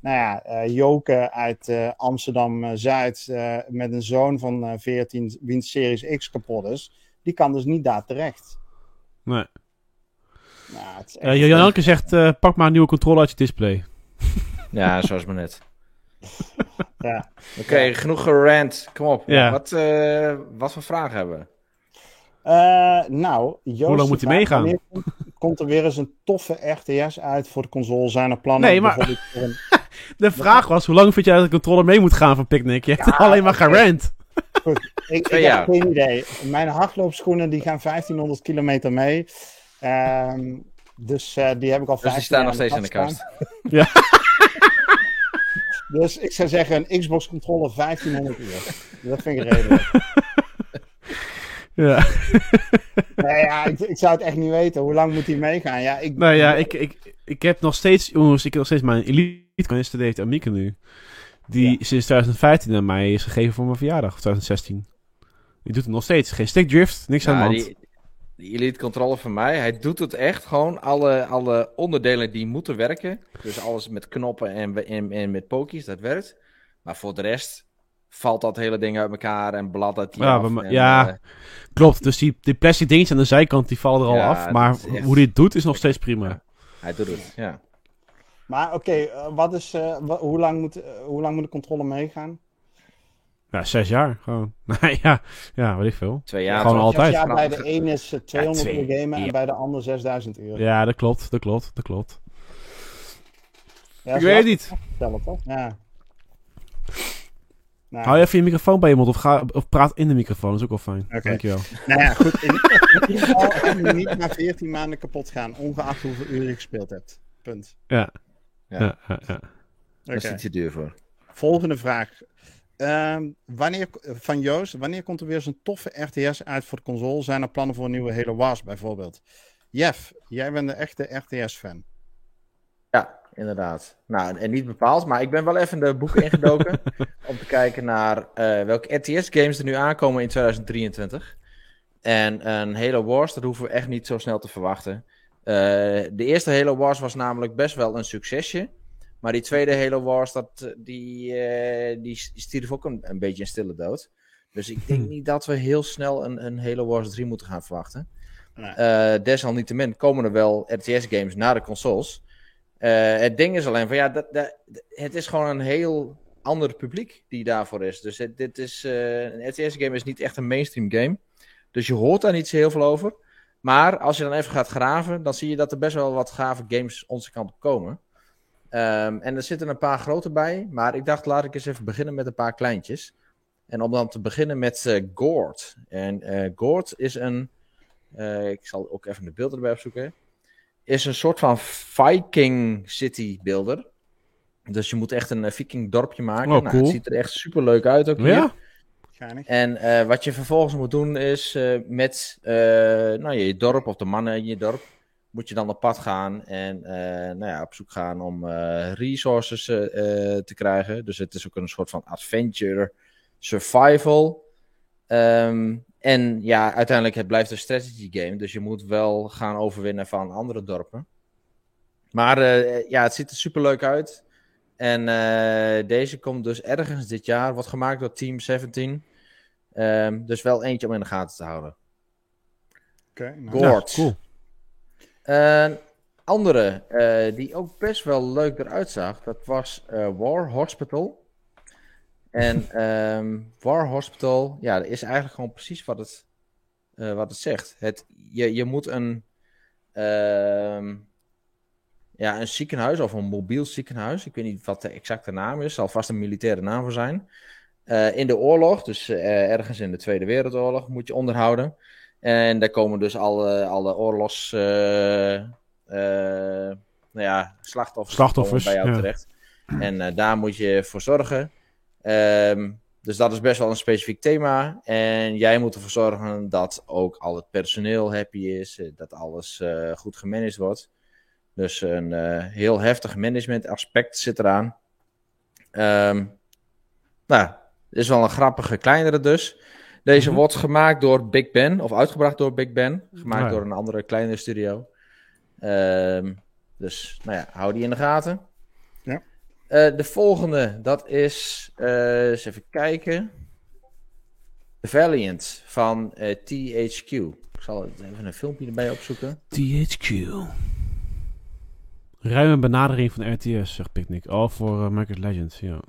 Nou ja, eh, Joke uit eh, Amsterdam-Zuid eh, met een zoon van eh 14, wiens Series X kapot is. Die kan dus niet daar terecht. Nee. Nou, Jan Janke zegt, eh, pak maar een nieuwe controller uit je display. Ja, zoals maar net. [laughs] ja. Oké, genoeg gerant. Kom op. Ja. Wat, eh, wat voor vragen hebben we? Eh, nou, Joost, Hoe lang moet hij meegaan? Komt, komt er weer eens een toffe RTS uit voor de console? Zijn er plannen? Nee, maar- een- [laughs] De vraag was, hoe lang vind jij dat de controller mee moet gaan van Picnic? Je hebt alleen maar gerend. Goed, ik, ik heb geen idee. Mijn hardloopschoenen die gaan 1500 kilometer mee. Ehm, dus eh, die heb ik al Dus die 15 staan nog steeds in de kast kast. [laughs] Dus ik zou zeggen een Xbox controller 1500 uur. Dat vind ik redelijk. [laughs] Ja. nee, ja, ik, ik zou het echt niet weten. Hoe lang moet die meegaan? Ja, ik, Nou ja, ik, ik, ik heb nog steeds, jongens, ik heb nog steeds mijn Elite geïnstalleerd Amica nu. Die Ja. sinds 2015 aan mij is gegeven voor mijn verjaardag, of 2016. Die doet het nog steeds. Geen stickdrift, niks aan de Nou, hand. die, die Elite Controller van mij, hij doet het echt gewoon. Alle, alle onderdelen die moeten werken. Dus alles met knoppen en, en, en met pokies, dat werkt. Maar voor de rest valt dat hele ding uit elkaar en bladdert Ja, en, ja. eh, Klopt, dus die, die plastic dingetjes aan de zijkant, die vallen er al Ja, af. Maar echt- hoe die het doet, is nog steeds prima. hij doet het, ja. Maar oké, eh, wat is, eh, hoe, lang moet, hoe lang moet de controller meegaan? Ja, zes jaar, gewoon. [laughs] Ja, ja, weet ik veel. Twee jaar. Gewoon altijd. Ja, bij de een is eh, 200 twee- uur gamen ja. en bij de ander 6000 uur. Ja, dat klopt, dat klopt, dat klopt. Ja, ik weet het niet. Vertellen, toch? Ja. Nou, Hou je even je microfoon bij je mond of, ga, of praat in de microfoon, dat is ook wel fijn. Dankjewel. nou ja, goed. In, in ieder geval, niet na 14 maanden kapot gaan, ongeacht hoeveel uur je gespeeld hebt. Punt. Ja. Ja. Ja, ja, ja. Daar is het te duur voor. Volgende vraag. Ehm, wanneer, van Joost, wanneer komt er weer zo'n toffe RTS uit voor de console? Zijn er plannen voor een nieuwe Halo Wars bijvoorbeeld? Jeff, jij bent de echte RTS-fan. Ja, inderdaad. Nou, en niet bepaald, maar ik ben wel even de boeken ingedoken [laughs] om te kijken naar eh, welke RTS-games er nu aankomen in 2023. En een Halo Wars, dat hoeven we echt niet zo snel te verwachten. Eh, de eerste Halo Wars was namelijk best wel een succesje. Maar die tweede Halo Wars, dat, eh, die, eh, die stierf ook een, een beetje in stille dood. Dus ik denk niet dat we heel snel een, een Halo Wars 3 moeten gaan verwachten. Nee. Eh, desalniettemin komen er wel RTS-games naar de consoles. Eh, het ding is alleen van ja, dat, dat, het is gewoon een heel ander publiek die daarvoor is. Dus het, dit is, eh, een RTS-game is niet echt een mainstream game. Dus je hoort daar niet zo heel veel over. Maar als je dan even gaat graven, dan zie je dat er best wel wat gave games onze kant op komen. Ehm, en er zitten een paar grote bij, maar ik dacht laat ik eens even beginnen met een paar kleintjes. En om dan te beginnen met eh Gord. En eh Gord is een, eh, ik zal ook even de beelden erbij opzoeken, is een soort van Viking city builder. Dus je moet echt een Viking dorpje maken. Oh, Nou, cool. het ziet er echt super leuk uit ook hier. Ja? En eh, wat je vervolgens moet doen is eh, met eh, nou, je dorp of de mannen in je dorp, moet je dan op pad gaan en eh, nou ja, op zoek gaan om eh, resources eh, te krijgen. Dus het is ook een soort van adventure survival. Ehm, en ja, uiteindelijk het blijft een strategy game, dus je moet wel gaan overwinnen van andere dorpen. Maar eh, ja, het ziet er super leuk uit. En eh, deze komt dus ergens dit jaar, wordt gemaakt door Team 17. Ehm, dus wel eentje om in de gaten te houden. Oké, nou. Go- Ja, Gord. cool. Een andere, eh, die ook best wel leuk eruit zag, dat was eh, War Hospital. En [laughs] ehm, War Hospital, ja, dat is eigenlijk gewoon precies wat het, eh, wat het zegt. Het, je, je moet een, ehm, ja, een ziekenhuis of een mobiel ziekenhuis, ik weet niet wat de exacte naam is, zal vast een militaire naam voor zijn. In de oorlog, dus ergens in de Tweede Wereldoorlog, moet je onderhouden. En daar komen dus alle, alle oorlogs, eh, eh, nou ja, slachtoffers, bij jou ja. terecht. En eh, daar moet je voor zorgen. Ehm, dus dat is best wel een specifiek thema. En jij moet ervoor zorgen dat ook al het personeel happy is. Dat alles goed gemanaged wordt. Dus een heel heftig management aspect zit eraan. Ehm nou, is wel een grappige kleinere dus. Deze Mhm. wordt gemaakt door Big Ben, of uitgebracht door Big Ben. Gemaakt Ja. door een andere kleinere studio. Ehm, dus, nou ja, hou die in de gaten. Ja. Eh, de volgende, dat is, eh, eens even kijken. The Valiant van eh, THQ. Ik zal even een filmpje erbij opzoeken. THQ. Ruime benadering van RTS, zegt Picnic. Oh, voor uh, Minecraft Legends, ja.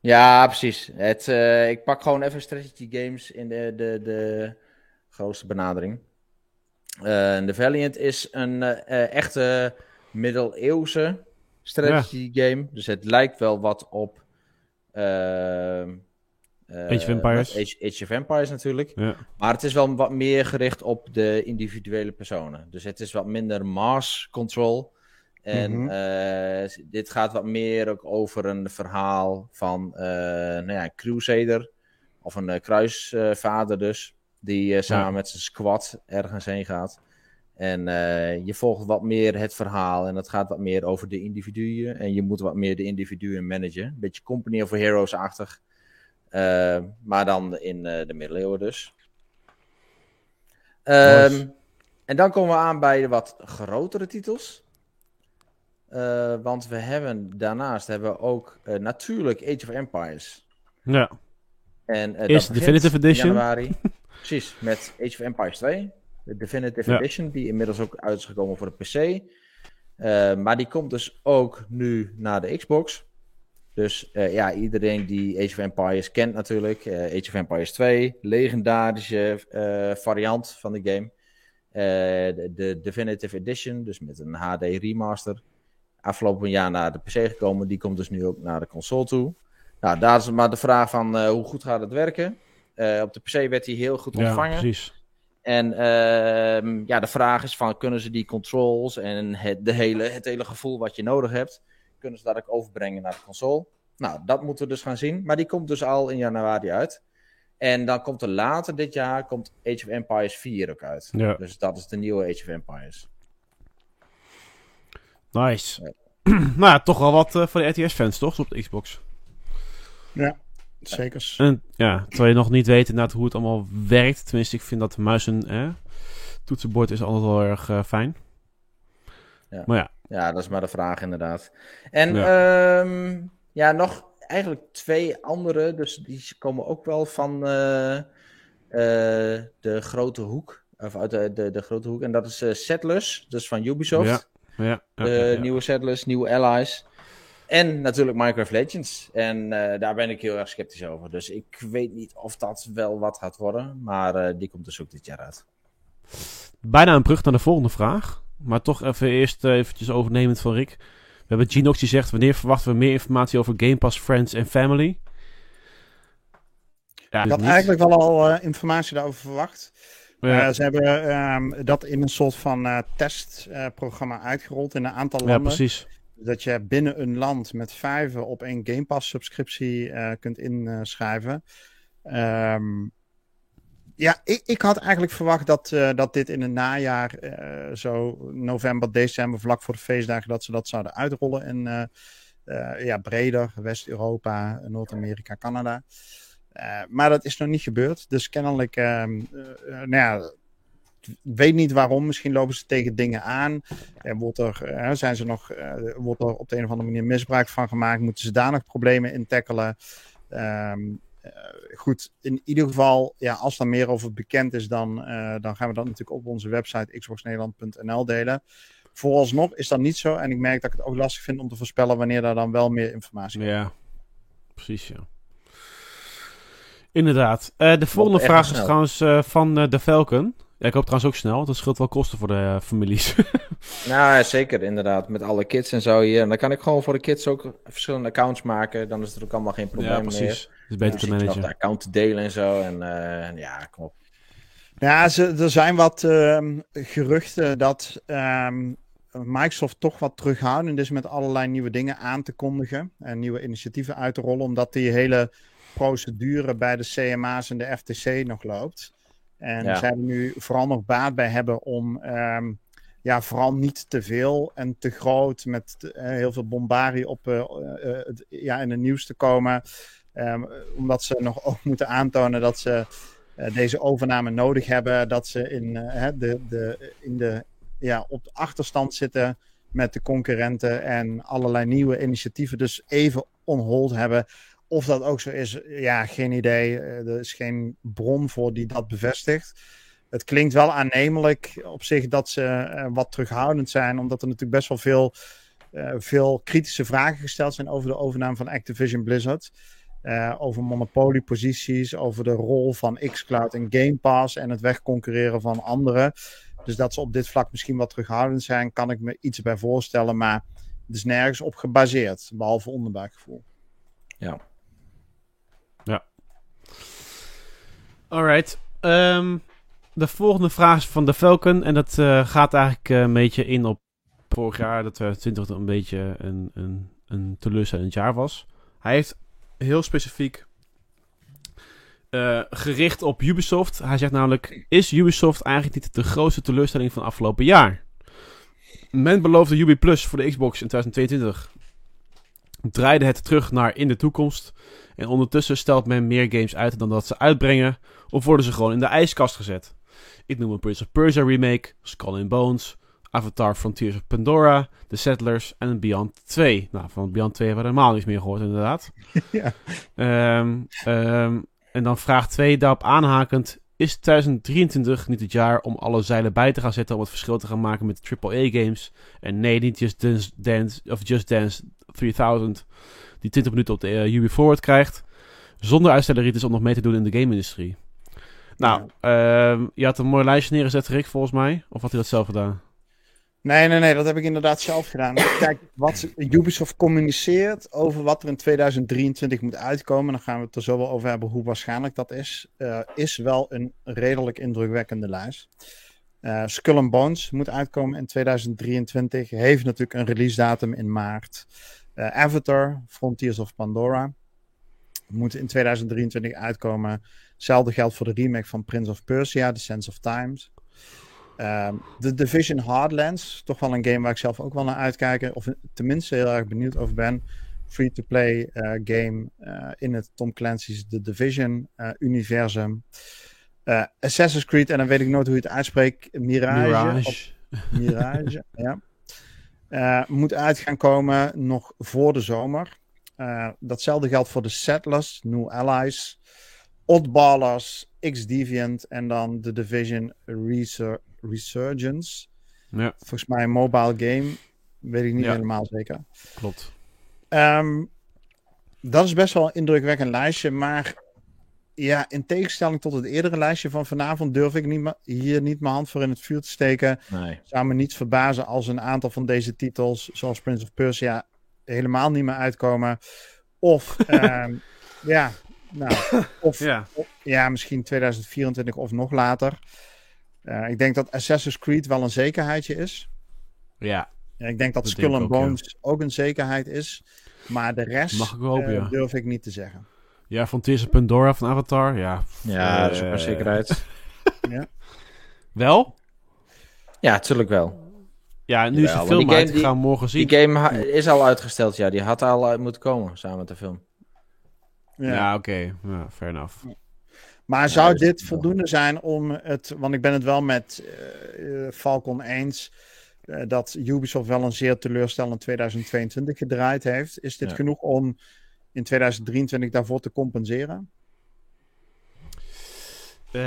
Ja, precies. Het, eh, ik pak gewoon even strategy games in de, de, de grootste benadering. Eh, de Valiant is een eh, echte middeleeuwse strategy game. Dus het lijkt wel wat op... eh, eh, Age of Empires. Age, Age of Empires natuurlijk. ja. Maar het is wel wat meer gericht op de individuele personen. Dus het is wat minder mass control. En Mhm. eh, dit gaat wat meer ook over een verhaal van eh, nou ja, een crusader. Of een eh, kruisvader dus. Die samen Ja. met zijn squad ergens heen gaat. En je volgt wat meer het verhaal. En het gaat wat meer over de individuen. En je moet wat meer de individuen managen. Een beetje Company of Heroes-achtig. Maar dan in de middeleeuwen dus. Ehm, Nice. en dan komen we aan bij de wat grotere titels. Eh, want we hebben daarnaast hebben we ook eh, natuurlijk Age of Empires. ja. En, Eerst begint Definitive in Edition. januari. [laughs] Precies, met Age of Empires 2. De Definitive Ja. Edition, die inmiddels ook uit is gekomen voor de PC. Maar die komt dus ook nu naar de Xbox. Dus ja, iedereen die Age of Empires kent natuurlijk. Age of Empires 2, legendarische variant van de game. De, de Definitive Edition, dus met een HD remaster. Afgelopen jaar naar de PC gekomen. Die komt dus nu ook naar de console toe. Nou, daar is maar de vraag van eh, hoe goed gaat het werken. Eh, op de PC werd hij heel goed ja, ontvangen. precies. En ehm, ja, de vraag is van, kunnen ze die controls en het, de hele, het hele gevoel wat je nodig hebt, kunnen ze dat ook overbrengen naar de console? Nou, dat moeten we dus gaan zien. Maar die komt dus al in januari uit. En dan komt er later dit jaar komt Age of Empires 4 ook uit. Ja. Dus dat is de nieuwe Age of Empires. Nice. [clears throat] nou ja, toch wel wat eh, voor de RTS-fans, toch? Op de Xbox. Zeker. En ja, terwijl je nog niet weet inderdaad hoe het allemaal werkt. Tenminste, ik vind dat de muis en eh, toetsenbord is altijd wel erg eh, fijn. Ja. Maar ja, Ja, dat is maar de vraag inderdaad. En Ja. ja, ja nog eigenlijk twee andere. Dus die komen ook wel van eh, de grote hoek. Of uit de, de, de grote hoek. En dat is Settlers, dus van Ubisoft. Ja, ja, nieuwe Settlers, nieuwe Allies. En natuurlijk Minecraft Legends. En eh, daar ben ik heel erg sceptisch over. Dus ik weet niet of dat wel wat gaat worden. Maar eh, die komt dus ook dit jaar uit. Bijna een brug naar de volgende vraag. Maar toch even eerst eh, eventjes overnemend van Rick. We hebben Genox die zegt... Wanneer verwachten we meer informatie over Game Pass, Friends en Family? Ja, Ik had niet. eigenlijk wel al eh, informatie daarover verwacht. Ja, Eh, ze hebben ehm, dat in een soort van eh, testprogramma uitgerold in een aantal ja, landen. precies. Dat je binnen een land met vijven op één Game Pass subscriptie eh, kunt inschrijven. Ehm, ja, ik, ik had eigenlijk verwacht dat, eh, dat dit in het najaar, eh, zo november, december, vlak voor de feestdagen, dat ze dat zouden uitrollen. En eh, eh, ja, breder, West-Europa, Noord-Amerika, Canada. Eh, maar dat is nog niet gebeurd. Dus kennelijk, ehm, eh, eh, nou ja, weet niet waarom. Misschien lopen ze tegen dingen aan. En wordt er, zijn ze nog, wordt er op de een of andere manier misbruik van gemaakt? Moeten ze daar nog problemen in tackelen? Eh, goed, in ieder geval, ja, als er meer over bekend is, dan, dan gaan we dat natuurlijk op onze website xboxnederland.nl delen. Vooralsnog is dat niet zo. En ik merk dat ik het ook lastig vind om te voorspellen wanneer daar dan wel meer informatie komt. Ja, precies, ja. Inderdaad. Eh, de volgende vraag is snel. trouwens eh, van eh, de Falcon. Ja, ik hoop trouwens ook snel. Dat scheelt wel kosten voor de families. [laughs] Nou, ja, zeker inderdaad. Met alle kids en zo hier. En dan kan ik gewoon voor de kids ook verschillende accounts maken. Dan is er ook allemaal geen probleem ja, meer. precies. Dat is beter te managen. de account te delen en zo. En eh, ja, kom op. Ja, ze, er zijn wat ehm, geruchten dat ehm, Microsoft toch wat terughoudend is met allerlei nieuwe dingen aan te kondigen en nieuwe initiatieven uit te rollen, omdat die hele procedure bij de CMA's en de FTC nog loopt. En Ja. zij er nu vooral nog baat bij hebben om ehm, ja, vooral niet te veel en te groot met eh, heel veel bombarie op eh, eh, ja, in het nieuws te komen. Ehm, omdat ze nog ook moeten aantonen dat ze deze overname nodig hebben. Dat ze in, de, de, in de, ja, op de achterstand zitten met de concurrenten en allerlei nieuwe initiatieven dus even on hold hebben. Of dat ook zo is, ja, geen idee. Eh, er is geen bron voor die dat bevestigt. Het klinkt wel aannemelijk op zich dat ze eh, wat terughoudend zijn, omdat er natuurlijk best wel veel, eh, veel kritische vragen gesteld zijn over de overname van Activision Blizzard. Eh, over monopolieposities, over de rol van xCloud en Game Pass en het wegconcurreren van anderen. Dus dat ze op dit vlak misschien wat terughoudend zijn, kan ik me iets bij voorstellen, maar het is nergens op gebaseerd, behalve onderbuikgevoel. Alright. Ehm, de volgende vraag is van de Falcon. En dat eh, gaat eigenlijk eh, een beetje in op vorig jaar. Dat 2020 een beetje een, een, een teleurstellend jaar was. Hij heeft heel specifiek eh, gericht op Ubisoft. Hij zegt namelijk: Is Ubisoft eigenlijk niet de grootste teleurstelling van afgelopen jaar? Men beloofde Ubi Plus voor de Xbox in 2022. Draaide het terug naar in de toekomst. En ondertussen stelt men meer games uit dan dat ze uitbrengen. Of worden ze gewoon in de ijskast gezet. Ik noem een Prince of Persia remake, Skull and Bones, Avatar Frontiers of Pandora, The Settlers en Beyond 2. Nou, van Beyond 2 hebben we helemaal niets meer gehoord inderdaad. [laughs] Ja. Ehm, ehm, en dan vraag 2 daarop aanhakend. Is 2023 niet het jaar om alle zeilen bij te gaan zetten om het verschil te gaan maken met AAA games? En nee, niet Just Dance, Dance of Just Dance 3000 die 20 minuten op de eh, Ubi Forward krijgt. Zonder uitstelleritis om nog mee te doen in de game-industrie. Nou, ehm, je had een mooi lijstje neergezet, Rick, volgens mij. Of had hij dat zelf gedaan? Nee, nee, nee, dat heb ik inderdaad zelf gedaan. [coughs] Kijk, wat Ubisoft communiceert over wat er in 2023 moet uitkomen, dan gaan we het er zo wel over hebben hoe waarschijnlijk dat is, eh, is wel een redelijk indrukwekkende lijst. Eh Skull and Bones moet uitkomen in 2023, heeft natuurlijk een release datum in maart. Eh, Avatar, Frontiers of Pandora, moet in 2023 uitkomen. Hetzelfde geldt voor de remake van Prince of Persia, The Sense of Times. Ehm, The Division Hardlands, toch wel een game waar ik zelf ook wel naar uitkijk. Of tenminste heel erg benieuwd over ben. Free-to-play eh, game eh, in het Tom Clancy's The Division eh, universum. Eh, Assassin's Creed, en dan weet ik nooit hoe je het uitspreekt. Mirage. Mirage, [laughs] ja. Eh, moet uit gaan komen nog voor de zomer. Eh, datzelfde geldt voor de Settlers, New Allies, Oddballers, X-Deviant en dan de Division Resur- Resurgence. Ja, Volgens mij een mobile game, weet ik niet Ja. helemaal zeker. klopt. Ehm, dat is best wel een indrukwekkend lijstje, maar ja, in tegenstelling tot het eerdere lijstje van vanavond durf ik niet, hier niet mijn hand voor in het vuur te steken. Nee. zou me niets verbazen als een aantal van deze titels, zoals Prince of Persia, helemaal niet meer uitkomen. Of, [laughs] ehm, ja, nou, of Ja. of- ja, misschien 2024 of nog later. Eh, ik denk dat Assassin's Creed wel een zekerheidje is. Ja, ik denk dat, Dat Skull denk and ook, ja. Bones ook een zekerheid is. Maar de rest Mag ik hopen, eh, ja. durf ik niet te zeggen. Ja Frontiers of Pandora van Avatar. Ja, Ja, dat is ook Eh, zekerheid. [laughs] Wel? Ja, natuurlijk wel. Ja, nu is de film die uit. game- die- gaan we morgen zien. Die game is al uitgesteld, ja. Die had al uit moeten komen, samen met de film. Ja. Ja, oké. Ja, fair enough. Maar zou dit voldoende zijn om het. Want ik ben het wel met eh, eh, Falcon eens. eh, dat Ubisoft wel een zeer teleurstellend 2022 gedraaid heeft. Is dit Ja. genoeg om in 2023 daarvoor te compenseren? Eh,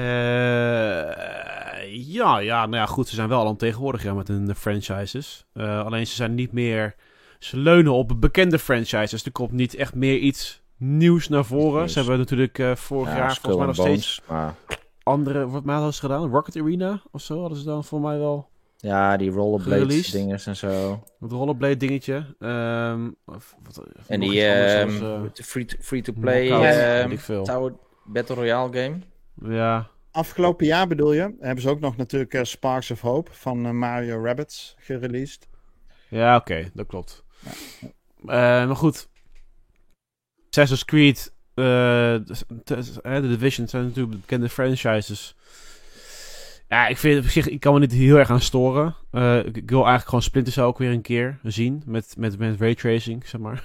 ja, ja, nou ja, goed. Ze zijn wel al tegenwoordig ja, met hun franchises. Eh, alleen ze zijn niet meer... Ze leunen op bekende franchises. Er komt niet echt meer iets nieuws naar voren. Ze hebben natuurlijk eh, vorig Ja, jaar volgens mij nog steeds Bones, Maar andere... Wat mij hadden ze gedaan? Rocket Arena of zo hadden ze dan voor mij wel... ja, die rollerblades Gereleased. dinges en zo. Het rollerblade dingetje. Ehm, of, wat, of En die anders ehm, eh, free- ehm, weet ik veel. Tower Battle Royale game. ja, Afgelopen jaar bedoel je, hebben ze ook nog natuurlijk eh, Sparks of Hope van eh, Mario Rabbits gereleased. Ja, oké, dat klopt. Eh, maar goed. Assassin's Creed, eh, eh, de Division zijn natuurlijk bekende franchises. Ja, ik vind op zich, ik kan me niet heel erg aan storen. Eh, ik, wil eigenlijk gewoon Splinter Cell ook weer een keer zien. Met, met, met raytracing, zeg maar.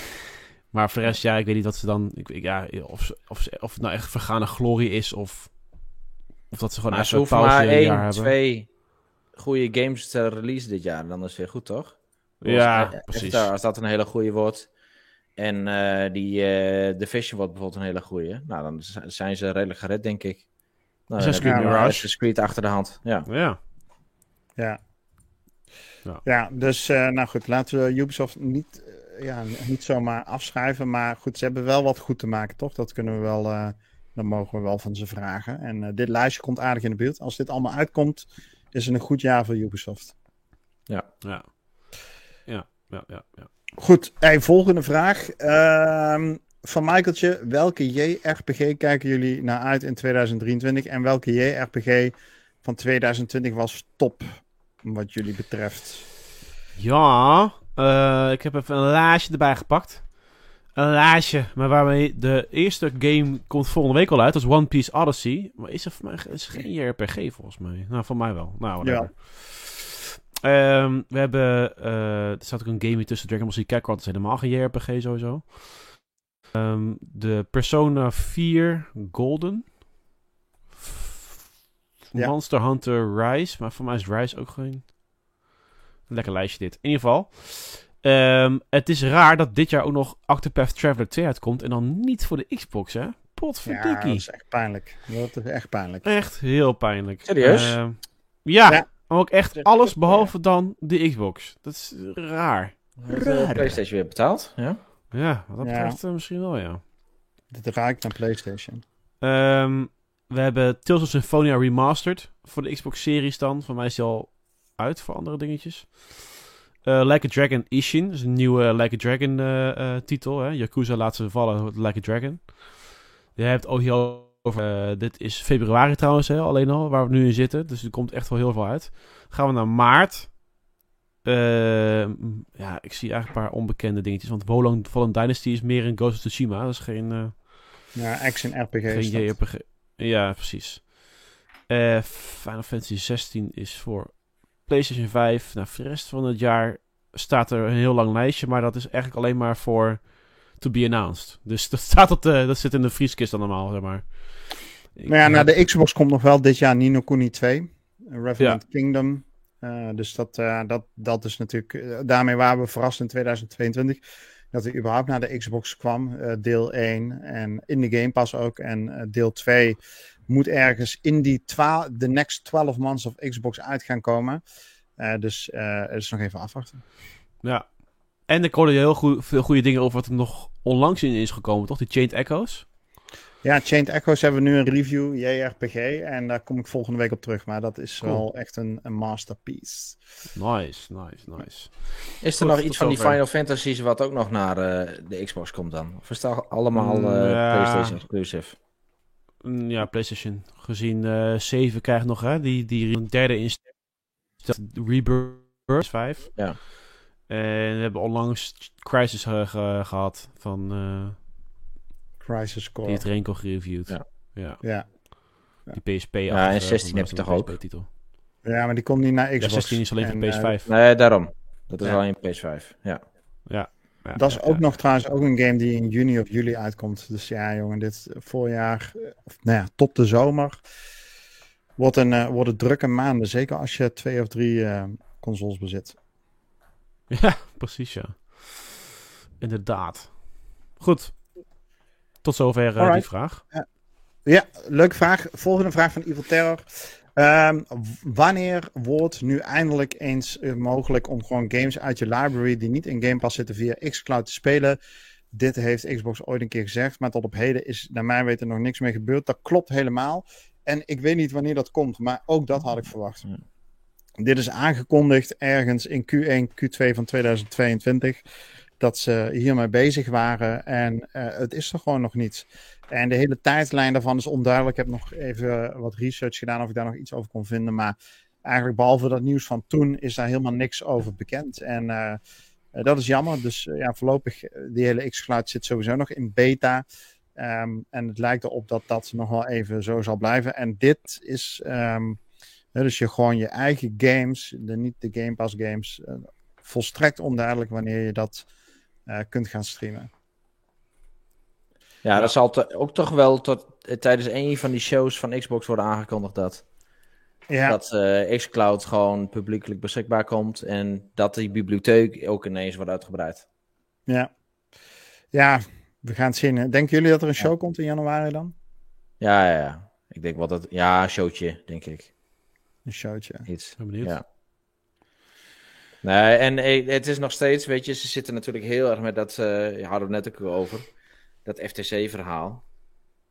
[laughs] maar voor de rest, ja, ik weet niet wat ze dan... Ik, ja, of, ze- of, ze- of het nou echt vergane glorie is, of... Of dat ze gewoon even hoeven pauze maar een jaar één, hebben. twee goede games te release dit jaar. Dan is het weer goed, toch? Ja, Als- precies. Avatar, als dat een hele goede wordt. En eh, die eh Division wordt bijvoorbeeld een hele goede. Nou, dan zijn ze redelijk gered, denk ik. Nou, Assassin's Creed nog Mirage. Assassin's Creed achter de hand. Ja. Ja. Ja. Ja. Ja, dus eh, nou goed, laten we Ubisoft niet, eh, ja, niet zomaar afschrijven. Maar goed, ze hebben wel wat goed te maken, toch? Dat kunnen we wel, eh dan mogen we wel van ze vragen. En eh, dit lijstje komt aardig in de buurt. Als dit allemaal uitkomt, is het een goed jaar voor Ubisoft. Ja. Ja, ja, ja, ja. Goed, hey, volgende vraag. Van Michaeltje, welke JRPG kijken jullie naar uit in 2023? En welke JRPG van 2020 was top, wat jullie betreft? Ja, eh, ik heb even een lijstje erbij gepakt. Een lijstje, maar waarmee de eerste game komt volgende week al uit. Dat is One Piece Odyssey. Maar is er voor mij is geen JRPG volgens mij? Nou, voor mij wel. Nou, whatever. Ehm, we hebben, eh, er staat ook een game tussen Dragon Ball Z Kakarot. Dat is helemaal geen JRPG sowieso. Ehm, de Persona 4 Golden. Ja. Monster Hunter Rise. Maar voor mij is Rise ook geen... Lekker lijstje dit. In ieder geval. ehm, het is raar dat dit jaar ook nog Octopath Traveler 2 uitkomt. En dan niet voor de Xbox, hè? Ja, Potverdikkie. dat is echt pijnlijk. Dat is echt pijnlijk. Echt heel pijnlijk. Serieus? Ehm, ja, Ja. ook echt alles ja. behalve dan de Xbox. Dat is raar. De PlayStation weer betaald. Ja. Ja, wat dat Ja. betreft eh, misschien wel, ja. Dit raakt naar PlayStation. Ehm, we hebben Tales of Symphonia Remastered voor de Xbox Series dan. Voor mij is die al uit voor andere dingetjes. Eh like a Dragon Ishin, dat is een nieuwe Like a Dragon eh, eh, titel. Hè? Yakuza laat ze vallen, Like a Dragon. Je hebt ook hier over, eh, dit is februari trouwens, hè, alleen al, waar we nu in zitten. Dus er komt echt wel heel veel uit. Gaan we naar maart. Ehm, ja, ik zie eigenlijk een paar onbekende dingetjes. Want Wolong Fallen Dynasty is meer een Ghost of Tsushima. Dat is geen... eh, Ja, action RPG geen. JRPG. Ja, precies. Eh, Final Fantasy 16 is voor PlayStation 5. Nou, voor de rest van het jaar staat er een heel lang lijstje, maar dat is eigenlijk alleen maar voor to be announced. Dus dat [laughs] staat op de, dat zit in de vrieskist allemaal, zeg maar. Maar ja, naar de Xbox komt nog wel dit jaar Nino Kuni 2. Revenant Kingdom. Eh, dus dat, eh, dat, dat is natuurlijk... eh, daarmee waren we verrast in 2022. Dat er überhaupt naar de Xbox kwam. deel 1. En in de Game Pass ook. En deel 2 moet ergens in die the next 12 months of Xbox uit gaan komen. Dus het is nog even afwachten. Ja. En ik hoorde heel goed, veel goede dingen over wat er nog onlangs in is gekomen, toch? Die Chained Echoes. Ja, Chained Echoes hebben we nu een review, JRPG. En daar kom ik volgende week op terug. Maar dat is Cool. wel echt een, een masterpiece. Nice, nice, nice. Is Goed, er nog iets van die. Final Fantasies wat ook nog naar eh, de Xbox komt dan? Of is dat allemaal Mm, eh, ja. PlayStation exclusive? Mm, Ja, PlayStation. Gezien eh 7 krijgt nog, hè? Die, die derde in Rebirth 5. Ja. En we hebben onlangs Crisis eh, ge- gehad van uh, Crisis Core. die het Renko gereviewd. Ja. ja. Ja. Die PSP. Ja, en 16 heb je toch ook? Titel. ja, maar die komt niet naar Ja, Xbox. 16 is alleen En, voor eh, PS5. Nee, daarom. Dat is Ja. alleen PS5. Ja. ja. Ja, dat is ja, ook ja. nog trouwens ook een game die in juni of juli uitkomt. Dus ja, jongen, dit voorjaar, eh, of nou ja, tot de zomer, wordt een, eh, worden drukke maanden. Zeker als je twee of drie eh, consoles bezit. Ja, precies, ja. Inderdaad. Goed. Tot zover eh, die vraag. Ja, leuke vraag. Volgende vraag van Evil Terror. Ehm, wanneer wordt nu eindelijk eens eh, mogelijk om gewoon games uit je library die niet in Game Pass zitten via xCloud te spelen? Dit heeft Xbox ooit een keer gezegd, maar tot op heden is naar mijn weten nog niks mee gebeurd. Dat klopt helemaal. En ik weet niet wanneer dat komt, maar ook dat had ik verwacht. Ja. Dit is aangekondigd ergens in Q1, Q2 van 2022 dat ze hiermee bezig waren. En eh, het is er gewoon nog niet. En de hele tijdlijn daarvan is onduidelijk. Ik heb nog even wat research gedaan of ik daar nog iets over kon vinden. Maar eigenlijk behalve dat nieuws van toen is daar helemaal niks over bekend. En eh, dat is jammer. Dus eh, ja, voorlopig, die hele X-Cloud zit sowieso nog in beta. Ehm, en het lijkt erop dat dat nog wel even zo zal blijven. En dit is ehm, dus je gewoon je eigen games, de, niet de Game Pass games, volstrekt onduidelijk wanneer je dat kunt gaan streamen. Ja, dat zal ook toch wel tot, eh, tijdens een van die shows van Xbox worden aangekondigd dat, Ja, dat eh, xCloud gewoon publiekelijk beschikbaar komt en dat die bibliotheek ook ineens wordt uitgebreid. ja. ja, we gaan het zien. Denken jullie dat er een show komt in januari dan? Ja, ja, ja. Ik denk wel dat, ja, een showtje, denk ik. Een showtje. Iets. Ben benieuwd. Ja. Nee, en eh, het is nog steeds, weet je, ze zitten natuurlijk heel erg met dat, eh je hadden we het net ook over, dat FTC-verhaal.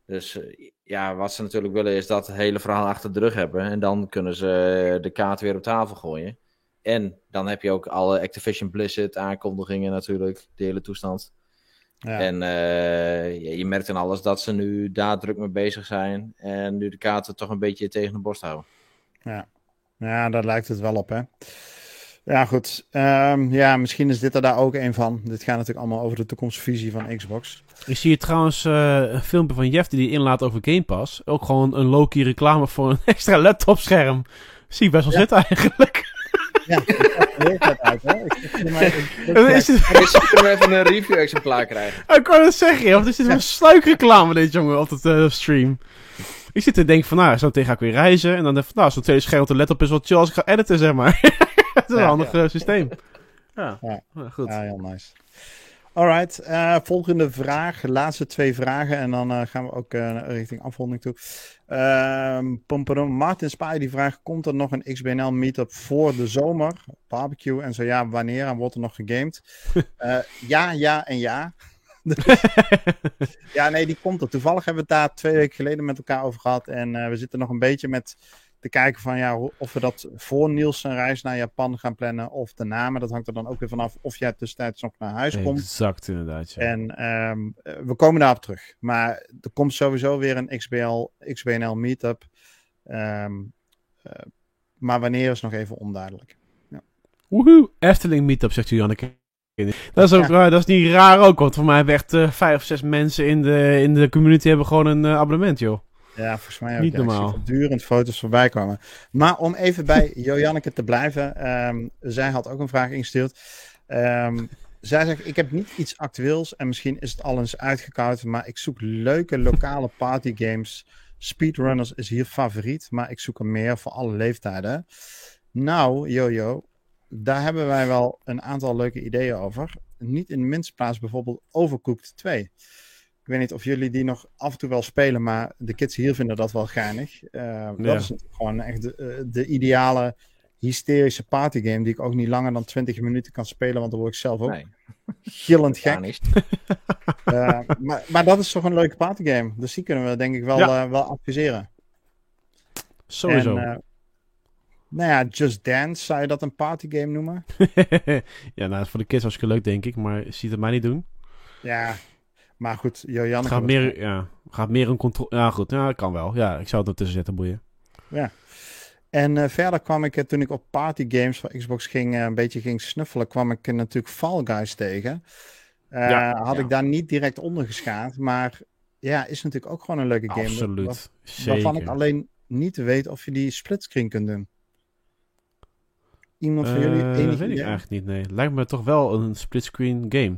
Dus eh, ja, wat ze natuurlijk willen is dat hele verhaal achter de rug hebben. En dan kunnen ze de kaart weer op tafel gooien. En dan heb je ook alle Activision Blizzard aankondigingen natuurlijk, de hele toestand. Ja. En je, je merkt in alles dat ze nu daar druk mee bezig zijn. En nu de kaarten toch een beetje tegen de borst houden. Ja. ja, daar lijkt het wel op, hè. Ja, goed. Ehm, ja, misschien is dit er daar ook een van. Dit gaat natuurlijk allemaal over de toekomstvisie van Xbox. Ik zie hier trouwens eh, een filmpje van Jeff die die inlaat over Game Pass. Ook gewoon een low-key reclame voor een [laughs] extra laptopscherm. Zie ik best wel Ja. zitten eigenlijk. Ja, ik heel vet uit, hè. Ik er maar- ik- [laughs] is het, misschien even een review-exemplaar krijgen. [laughs] ik kan het zeggen, joh. Er zit een sluikreclame dit, jongen, op het eh, stream. Ik zit te denken van, nou, zo tegen ga ik weer reizen. En dan denk ik van, nou, zo'n tweede scherm op de laptop is wel chill als ik ga editen, zeg maar. [laughs] Het is een Ja. handig eh, systeem. Ja, goed. Ja, heel nice. Alright, eh, volgende vraag. Laatste twee vragen en dan eh, gaan we ook eh, richting afronding toe. Ehm pompadom. Martin Spaai die vraagt, komt er nog een XBNL meetup voor de zomer? Barbecue en zo ja, wanneer en wordt er nog gegamed? [laughs] Eh, ja, ja en ja. [laughs] ja, nee, die komt er. Toevallig hebben we het daar twee weken geleden met elkaar over gehad. En eh, we zitten nog een beetje met te kijken van ja, of we dat voor Niels zijn reis naar Japan gaan plannen of daarna. Maar dat hangt er dan ook weer vanaf of jij tussentijds nog naar huis komt. Exact, inderdaad. Ja. En ehm, eh, we komen daarop terug. Maar er komt sowieso weer een XBL, XBNL meetup. Ehm, eh, maar wanneer is nog even onduidelijk. Woehoe, Efteling Meetup, zegt u Janneke. Dat is ook raar, dat is niet raar ook, want voor mij hebben echt eh, vijf of zes mensen in de, in de community hebben gewoon een eh, abonnement, joh. Ja, volgens mij ook. Niet ja, normaal. voortdurend foto's voorbij komen. Maar om even bij [laughs] Joanneke te blijven. ehm, zij had ook een vraag ingestuurd. Ehm, zij zegt, ik heb niet iets actueels en misschien is het al eens uitgekoud, maar ik zoek leuke lokale partygames. Speedrunners is hier favoriet, maar ik zoek er meer voor alle leeftijden. Nou, Jojo, daar hebben wij wel een aantal leuke ideeën over. Niet in de minste plaats bijvoorbeeld Overcooked 2. Ik weet niet of jullie die nog af en toe wel spelen, maar de kids hier vinden dat wel geinig. Eh, Dat is gewoon echt de, eh, de ideale hysterische partygame die ik ook niet langer dan 20 minuten kan spelen, want dan word ik zelf ook Nee, gillend gek. niet. [laughs] Eh, maar, maar dat is toch een leuke partygame. Dus die kunnen we denk ik wel, Ja. wel adviseren. Sowieso. En, eh, nou ja, Just Dance, zou je dat een partygame noemen? [laughs] ja, nou, voor de kids hartstikke leuk, denk ik, maar ziet het mij niet doen. Ja, maar goed, Het Jojanne. gaat meer, ja, gaat meer een controle... Ja, goed, ja, dat kan wel. Ja, ik zou het ertussen zetten, boeien. En eh, verder kwam ik, eh, toen ik op partygames van Xbox ging, eh, een beetje ging snuffelen, kwam ik natuurlijk Fall Guys tegen. Eh, Ja, had ja. ik daar niet direct onder geschaard, maar ja, is natuurlijk ook gewoon een leuke game. Absoluut. Waar- Waarvan ik alleen niet weet of je die splitscreen kunt doen. Iemand van jullie? Enig weet ik eigenlijk niet, nee. Lijkt me toch wel een splitscreen game.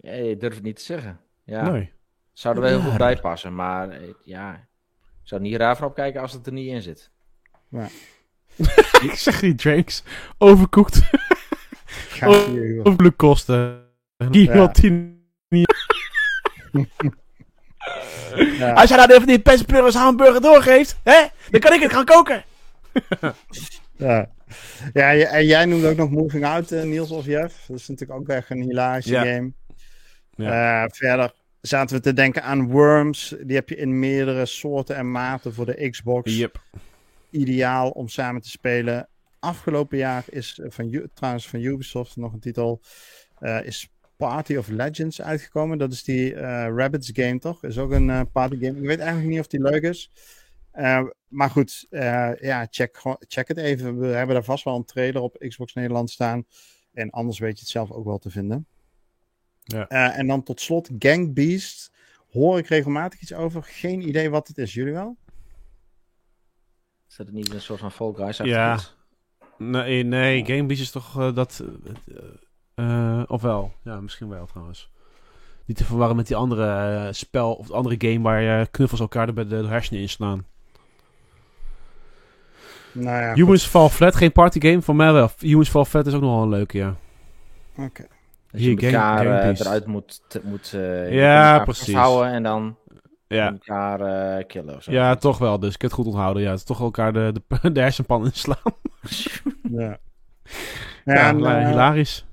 Ja, je durft het niet te zeggen. Ja, Nee. zou er wel heel Ja. goed bij passen, maar eh, ja, ik zou er niet raar van opkijken als het er niet in zit. [laughs] ik zeg [laughs] die drinks. Joh. Overcooked kosten. Die... Ja. Als jij nou even die Petsburgers hamburger doorgeeft, hè, dan kan ik het gaan koken. Ja. Ja, en jij noemde ook nog Moving Out, eh, Niels of Jeff. Dat is natuurlijk ook echt een hilarische Ja. game. Eh, verder zaten we te denken aan Worms. Die heb je in meerdere soorten en maten voor de Xbox. Yep. Ideaal om samen te spelen. Afgelopen jaar is van, trouwens van Ubisoft nog een titel. eh, is Party of Legends uitgekomen. Dat is die eh, Rabbits game toch? Is ook een party game. Ik weet eigenlijk niet of die leuk is. Maar goed, ja, check, check het even. We hebben daar vast wel een trailer op Xbox Nederland staan. En anders weet je het zelf ook wel te vinden. Ja. Eh, en dan tot slot Gang Beast. Hoor ik regelmatig iets over. Geen idee wat het is. Jullie wel? Is dat niet een soort van Fall Guys? Ja. Nee, nee, Game Beast is toch eh, dat... eh, eh, of wel? Ja, misschien wel trouwens. Niet te verwarren met die andere spel of andere game waar je knuffels elkaar bij de hersenen inslaan. Nou ja, Humans Fall Flat, geen partygame? Voor mij wel. Humans Fall Flat is ook nog wel een leuke, ja. Oké. Dat je Hier, elkaar Gang eh, eruit moet, moet eh, Ja, precies. en dan Ja, elkaar eh, killen of zo. ja toch wel. Dus ik heb het goed onthouden. Ja, het is toch elkaar de, de, [laughs] de hersenpan inslaan. [laughs] Ja. [laughs] Ja, Ja, en, hilarisch.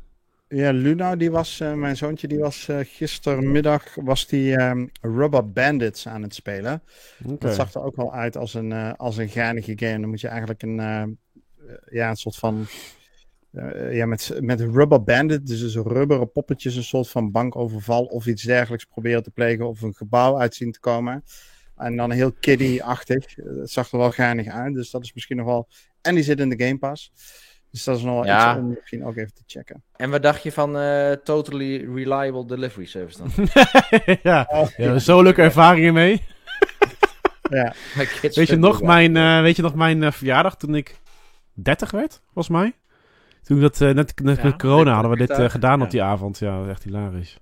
Ja, Luna, die was, eh, mijn zoontje, die was eh, gistermiddag was die ehm, Rubber Bandits aan het spelen. Dat zag er ook wel uit als een, eh als een geinige game. Dan moet je eigenlijk een, ja, een soort van, eh, ja, met, met Rubber Bandit, dus, dus rubberen poppetjes, een soort van bankoverval of iets dergelijks proberen te plegen of een gebouw uit zien te komen. En dan heel kiddie-achtig. Eh, Het zag er wel geinig uit, dus dat is misschien nog wel... En die zit in de Game Pass. Dus dat is nog wel Ja. iets om misschien ook even te checken. En wat dacht je van eh, Totally Reliable Delivery Service dan? [laughs] ja, Oh, ja, zo leuke ervaringen mee. [laughs] ja. [laughs] Weet je nog mijn, weet je nog mijn verjaardag toen ik 30 werd, volgens mij? Toen dat, eh, net, net Ja, met corona hadden we dit eh, gedaan ja. op die avond. Ja, echt hilarisch.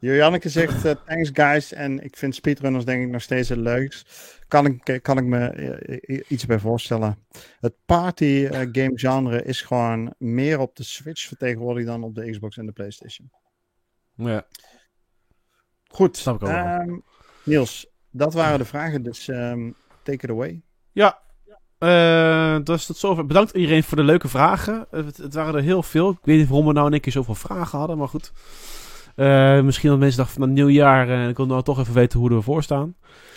Janneke zegt eh, thanks guys en ik vind speedrunners denk ik nog steeds het leukst. Kan ik, kan ik me iets bij voorstellen. Het party game genre is gewoon meer op de Switch vertegenwoordigd dan op de Xbox en de Playstation. Ja, Goed, Snap ik ook wel. ehm, Niels, dat waren de vragen, dus ehm, take it away. ja eh, dus tot zover. Bedankt iedereen voor de leuke vragen. Eh, Het, het waren er heel veel. Ik weet niet waarom we nou in één keer zoveel vragen hadden, maar goed. Eh, misschien dat mensen dachten van een nieuw jaar en ik wil nou toch even weten hoe we ervoor staan.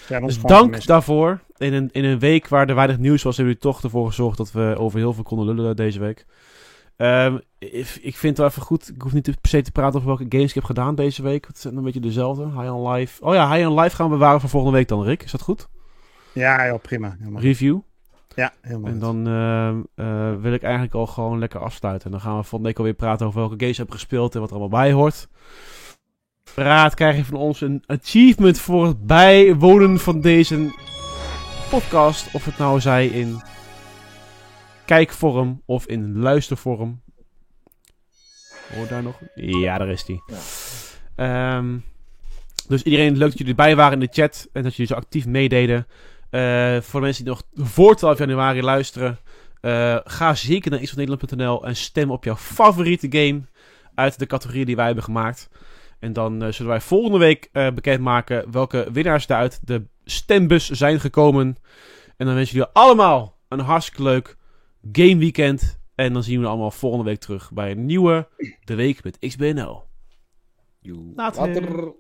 Ja, Dus dank daarvoor. In een, in een week waar er weinig nieuws was, hebben jullie toch ervoor gezorgd dat we over heel veel konden lullen deze week. Ehm, ik, ik vind het wel even goed. Ik hoef niet per se te praten over welke games ik heb gedaan deze week. Het zijn een beetje dezelfde. High on Life. Oh ja, High on Life gaan we bewaren voor volgende week dan, Rick. Is dat goed? Ja, ja, prima. Helemaal. Review. Ja, helemaal. En dan ehm, eh, wil ik eigenlijk al gewoon lekker afsluiten. En dan gaan we volgende week alweer praten over welke games hebben gespeeld en wat er allemaal bij hoort. Raad krijg je van ons een achievement voor het bijwonen van deze podcast. Of het nou zij in kijkvorm of in luistervorm. Hoor daar nog? Ja, daar is die. Ja. Ehm, dus iedereen, leuk dat jullie erbij waren in de chat en dat jullie zo actief meededen. Eh, voor de mensen die nog voor 12 januari luisteren, eh, ga zeker naar xnederland.nl en stem op jouw favoriete game uit de categorie die wij hebben gemaakt. En dan eh, zullen wij volgende week eh, bekendmaken welke winnaars er uit de stembus zijn gekomen. En dan wensen jullie allemaal een hartstikke leuk game weekend. En dan zien we jullie allemaal volgende week terug bij een nieuwe De Week met XBNL. Later. Later.